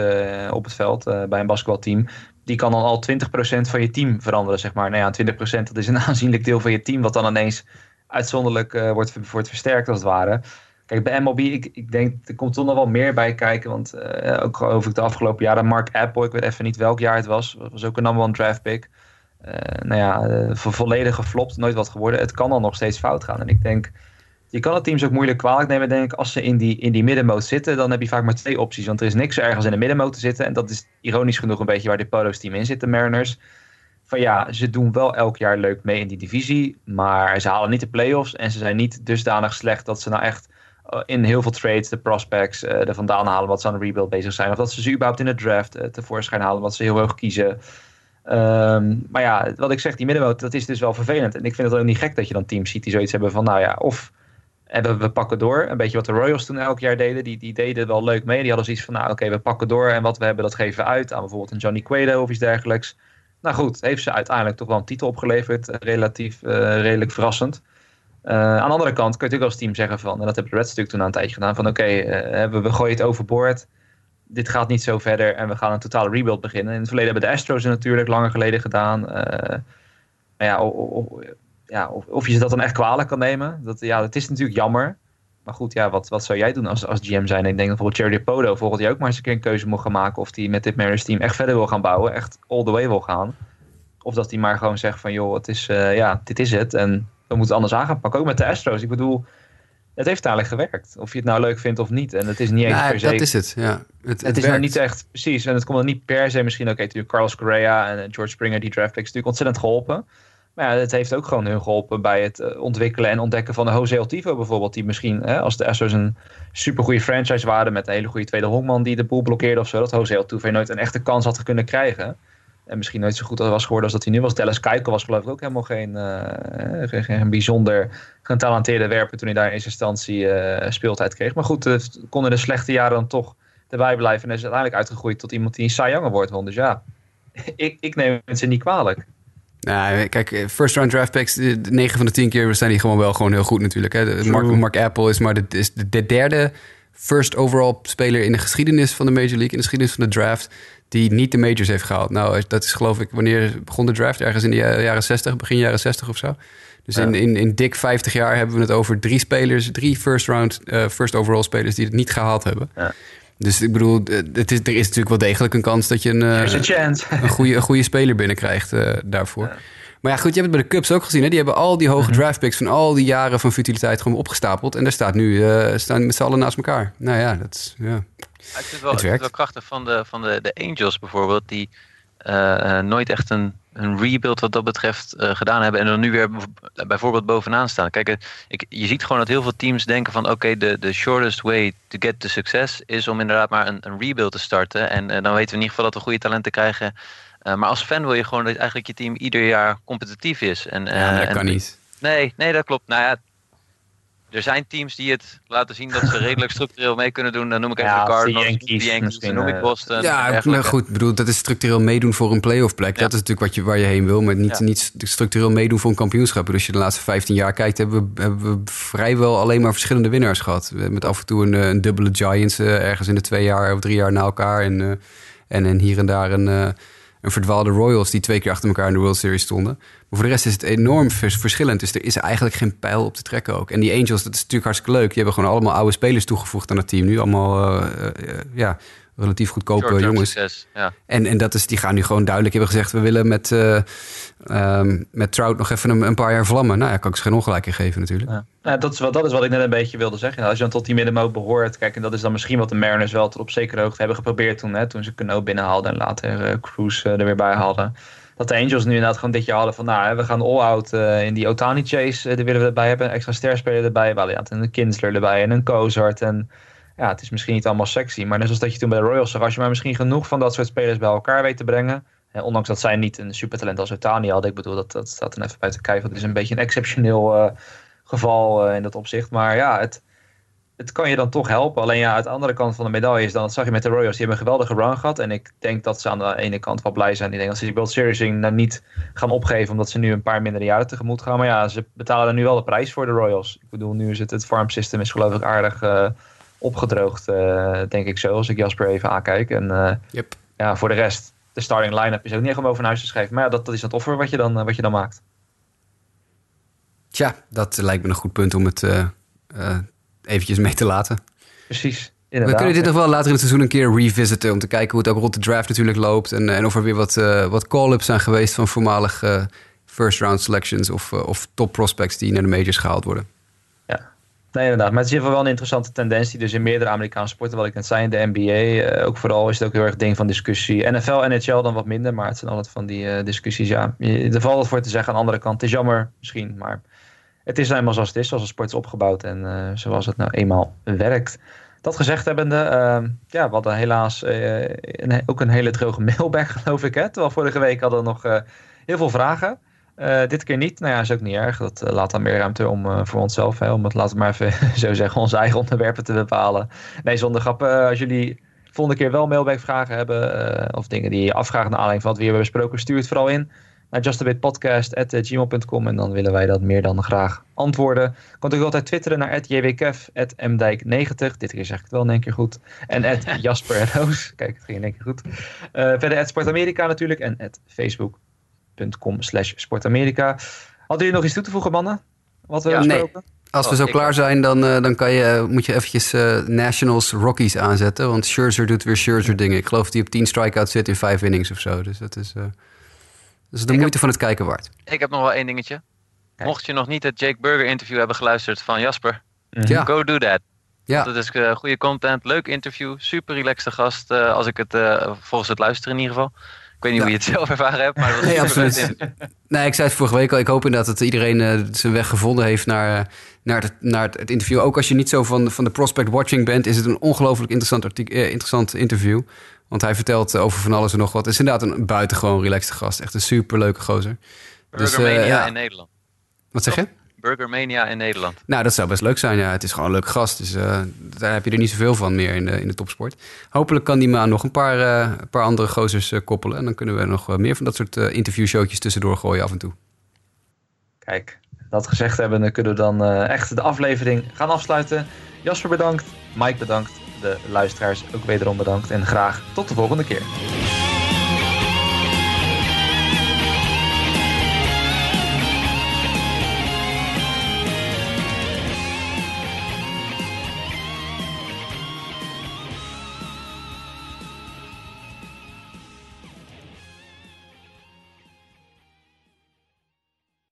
op het veld bij een basketbalteam die kan dan al 20% van je team veranderen, zeg maar. Nou ja, 20% dat is een aanzienlijk deel van je team, wat dan ineens uitzonderlijk wordt, wordt versterkt als het ware. Kijk, bij MLB, ik, ik denk, er komt toch nog wel meer bij kijken. Want uh, ook ik de afgelopen jaren, Mark Apple, ik weet even niet welk jaar het was, was ook een number one draft pick. Uh, nou ja, volledig geflopt, nooit wat geworden. Het kan dan nog steeds fout gaan. En ik denk, je kan het teams ook moeilijk kwalijk nemen, denk ik. Als ze in die, in die middenmoot zitten, dan heb je vaak maar twee opties. Want er is niks ergens in de middenmoot te zitten. En dat is ironisch genoeg een beetje waar de Polo's team in zit, de Mariners. Van ja, ze doen wel elk jaar leuk mee in die divisie. Maar ze halen niet de playoffs. En ze zijn niet dusdanig slecht dat ze nou echt eh, in heel veel trades de prospects uh, er vandaan halen wat ze aan de rebuild bezig zijn. Of dat ze ze überhaupt in de draft uh, tevoorschijn halen wat ze heel hoog kiezen. Um, maar ja, wat ik zeg, die middenmoot, dat is dus wel vervelend. En ik vind het ook niet gek dat je dan teams ziet die zoiets hebben van, nou ja, of en we, pakken door. Een beetje wat de Royals toen elk jaar deden. Die, die deden wel leuk mee. Die hadden zoiets van, nou oké, we pakken door. En wat we hebben, dat geven we uit aan bijvoorbeeld een Johnny Cueto of iets dergelijks. Nou goed, heeft ze uiteindelijk toch wel een titel opgeleverd. Eh, relatief, redelijk verrassend. Uh, aan de andere kant kun je natuurlijk als team zeggen van, en dat hebben de Reds natuurlijk toen aan een tijdje gedaan, van oké, okay, we, gooien het overboord. Dit gaat niet zo verder en we gaan een totale rebuild beginnen. In het verleden hebben de Astros natuurlijk langer geleden gedaan. maar ja, ja, of, of je ze dat dan echt kwalijk kan nemen. Dat, ja, het is natuurlijk jammer. Maar goed, ja, wat, wat zou jij doen als, als GM zijn? Ik denk dat bijvoorbeeld Jerry Podo volgend jaar ook maar eens een keer een keuze moet gaan maken. Of die met dit Mariners team echt verder wil gaan bouwen. Echt all the way wil gaan. Of dat hij maar gewoon zegt van joh, het is, ja, dit is het. En we moeten anders aan gaan pakken. Ook met de Astros. Ik bedoel, het heeft uiteindelijk gewerkt. Of je het nou leuk vindt of niet. En het is niet eens nou, per se... dat is het, ja. Het, het, is nou niet echt, precies. En het komt dan niet per se misschien... Oké, okay, natuurlijk Carlos Correa en George Springer, die draft picks, natuurlijk ontzettend geholpen. Maar ja, het heeft ook gewoon hun geholpen bij het eh, ontwikkelen en ontdekken van de Jose Altivo bijvoorbeeld. Die misschien, hè, als de Astros een supergoeie franchise waren met een hele goede tweede honkman die de boel blokkeerde of zo, dat Jose Altivo nooit een echte kans had kunnen krijgen. En misschien nooit zo goed was geworden als dat hij nu was. Dallas Keuchel was geloof ik ook helemaal geen, uh, geen, geen, bijzonder getalenteerde werper toen hij daar in eerste instantie uh, speeltijd kreeg. Maar goed, het kon in de slechte jaren dan toch erbij blijven en is uiteindelijk uitgegroeid tot iemand die een Award won. Dus ja, ik, ik neem het ze niet kwalijk. Nou, kijk, eh, first round draft picks, 9 van de 10 keer zijn die gewoon wel gewoon heel goed natuurlijk. Hè. Mark, Mark, Apple is maar de, is de, derde first overall speler in de geschiedenis van de Major League, in de geschiedenis van de draft, die niet de majors heeft gehaald. Nou, dat is geloof ik, wanneer begon de draft? Ergens in de jaren 60, begin jaren 60 of zo. Dus in, in, in dik 50 jaar hebben we het over drie spelers, drie first round, uh, first overall spelers die het niet gehaald hebben. Ja. Dus ik bedoel, het is, er is natuurlijk wel degelijk een kans dat je een, uh, een, goede, een goede speler binnenkrijgt uh, daarvoor. Ja. Maar ja, goed, je hebt het bij de Cubs ook gezien. Hè? Die hebben al die hoge -hmm. draft picks van al die jaren van futiliteit gewoon opgestapeld. En daar staat nu, uh, staan met z'n allen naast elkaar. Nou ja, dat is, ja. Ik vind wel, het, het wel krachtig van de, van de, de Angels bijvoorbeeld, die nooit echt een een rebuild wat dat betreft uh, gedaan hebben. En dan nu weer bijvoorbeeld bovenaan staan. Kijk, ik, je ziet gewoon dat heel veel teams denken van... oké, de, de shortest way to get to success... is om inderdaad maar een, een rebuild te starten. En uh, dan weten we in ieder geval dat we goede talenten krijgen. Maar als fan wil je gewoon dat eigenlijk je team ieder jaar competitief is. En, ja, dat en, kan niet. Nee, nee, dat klopt. Nou ja, er zijn teams die het laten zien dat ze redelijk structureel mee kunnen doen. Dan noem ik even Ja, de Cardinals, de Yankees dan noem ik eh, Boston. Ja, maar goed, ik bedoel, dat is structureel meedoen voor een playoff plek. Ja. Dat is natuurlijk wat je, waar je heen wil, maar niet, Ja. niet structureel meedoen voor een kampioenschap. Dus als je de laatste 15 jaar kijkt, hebben we, hebben we vrijwel alleen maar verschillende winnaars gehad. Met af en toe een, eh, een dubbele Giants eh, ergens in de twee jaar of drie jaar na elkaar. En, en, en hier en daar een, een verdwaalde Royals die twee keer achter elkaar in de World Series stonden. Maar voor de rest is het enorm vers- verschillend. Dus er is eigenlijk geen pijl op te trekken ook. En die Angels, dat is natuurlijk hartstikke leuk. Die hebben gewoon allemaal oude spelers toegevoegd aan het team nu. Allemaal, eh, eh, ja, relatief goedkope Short-term jongens. succes, ja. En, en dat is, die gaan nu gewoon duidelijk hebben gezegd... we willen met, eh, ehm, met Trout nog even een, een paar jaar vlammen. Nou ja, kan ik ze geen ongelijk in geven natuurlijk. Ja. Nou, dat, is wat, dat is wat ik net een beetje wilde zeggen. Als je dan tot die middenmoot behoort, kijk, en dat is dan misschien wat de Mariners wel tot op zekere hoogte hebben geprobeerd toen, hè, toen ze Cano binnenhaalden en later eh, Cruz eh, er weer bij hadden. Dat de Angels nu inderdaad gewoon dit jaar hadden van, nou, hè, we gaan all-out eh, in die Otani chase, eh, daar willen we erbij hebben, een extra sterspeler erbij, ja, en een Kinsler erbij en een Cozart en ja, het is misschien niet allemaal sexy, maar net zoals dat je toen bij de Royals zag, als je maar misschien genoeg van dat soort spelers bij elkaar weet te brengen, hè, ondanks dat zij niet een supertalent als Otani hadden, ik bedoel, dat, dat staat dan even buiten kijf, het is een beetje een exceptioneel... eh, geval eh, in dat opzicht. Maar ja, het, het kan je dan toch helpen. Alleen ja, uit de andere kant van de medaille is dan, dat zag je met de Royals, die hebben een geweldige run gehad. En ik denk dat ze aan de ene kant wel blij zijn. Ik denk dat ze die World Series nou niet gaan opgeven, omdat ze nu een paar mindere jaren tegemoet gaan. Maar ja, ze betalen er nu wel de prijs voor de Royals. Ik bedoel, nu is het, het farm system is geloof ik aardig opgedroogd, eh, denk ik zo, als ik Jasper even aankijk. En eh, Yep. Ja, voor de rest, de starting line-up is ook niet echt om over naar huis te schrijven. Maar ja, dat, dat is het offer wat je dan, eh, wat je dan maakt. Tja, dat lijkt me een goed punt om het eventjes mee te laten. Precies. We Inderdaad. kunnen dit nog wel later in het seizoen een keer revisiten... om te kijken hoe het ook rond de draft natuurlijk loopt... en, en of er weer wat, wat call-ups zijn geweest van voormalig eh, first-round selections... Of, of top prospects die naar de majors gehaald worden. Nee, inderdaad. Maar het is in wel een interessante tendentie. Dus in meerdere Amerikaanse sporten, wat ik net zei, de NBA. eh, ook vooral is het ook heel erg ding van discussie. NFL, NHL dan wat minder, maar het zijn altijd van die eh, discussies. Ja, er valt wat voor te zeggen. Aan de andere kant, het is jammer misschien, maar het is nou eenmaal zoals het is. Zoals de sport is opgebouwd en eh, zoals het nou eenmaal werkt. Dat gezegd hebbende, ehm, ja, we hadden helaas een, ook een hele droge mailbag, geloof ik. Hè? Terwijl vorige week hadden we nog heel veel vragen. Eh, dit keer niet. Nou ja, is ook niet erg. Dat eh, laat dan meer ruimte om eh, voor onszelf. Hè, om het, laten we maar even zo zeggen, onze eigen onderwerpen te bepalen. Nee, zonder grap. als jullie volgende keer wel mailback vragen hebben. of dingen die je afvragen naar aanleiding van wat we hier hebben besproken. Stuur het vooral in naar justabitpodcast.gmail.com. En dan willen wij dat meer dan graag antwoorden. Je kunt ook altijd twitteren naar jwkef, mdijk90. Dit keer zeg ik het wel in één keer goed. En Jasper en. Kijk, het ging in één keer goed. Verder Sportamerika natuurlijk. En facebook.com slash sportamerika. Hadden jullie nog iets toe te voegen, mannen? Wat we Ja, hebben nee. besproken? Als we Oh, zo klaar zijn, dan, eh, dan kan je, moet je eventjes eh, Nationals Rockies aanzetten. Want Scherzer doet weer Scherzer dingen. Ik geloof dat hij op 10 strikeouts zit in 5 innings of zo. Dus dat is, eh, dat is de Ik moeite van het kijken waard. Ik heb nog wel één dingetje. Kijk. Mocht je nog niet het Jake Burger interview hebben geluisterd van Jasper, Ja. go do that. Ja. Dat is eh, goede content, leuk interview, super relaxte gast. eh, als ik het eh, volgens het luisteren in ieder geval. Ik weet niet Ja. hoe je het zelf ervaren hebt, maar Nee, absoluut. Nee, ik zei het vorige week al. Ik hoop inderdaad dat iedereen eh, zijn weg gevonden heeft naar, eh, naar, het, naar het, interview. Ook als je niet zo van, van de prospect watching bent, is het een ongelooflijk interessant, eh, interessant interview. Want hij vertelt over van alles en nog wat. Het is inderdaad een buitengewoon relaxte gast. Echt een superleuke gozer. Dus, eh, Burgermania ja. in Nederland. Wat zeg je? Burgermania in Nederland. Nou, dat zou best leuk zijn. Ja, het is gewoon een leuke gast. Dus eh, daar heb je er niet zoveel van meer in de, in de topsport. Hopelijk kan die maan nog een paar, eh, een paar andere gozers eh, koppelen. En dan kunnen we nog meer van dat soort interviewshowtjes tussendoor gooien af en toe. Kijk, dat gezegd hebben, dan kunnen we dan eh, echt de aflevering gaan afsluiten. Jasper bedankt, Mike bedankt, de luisteraars ook wederom bedankt. En graag tot de volgende keer.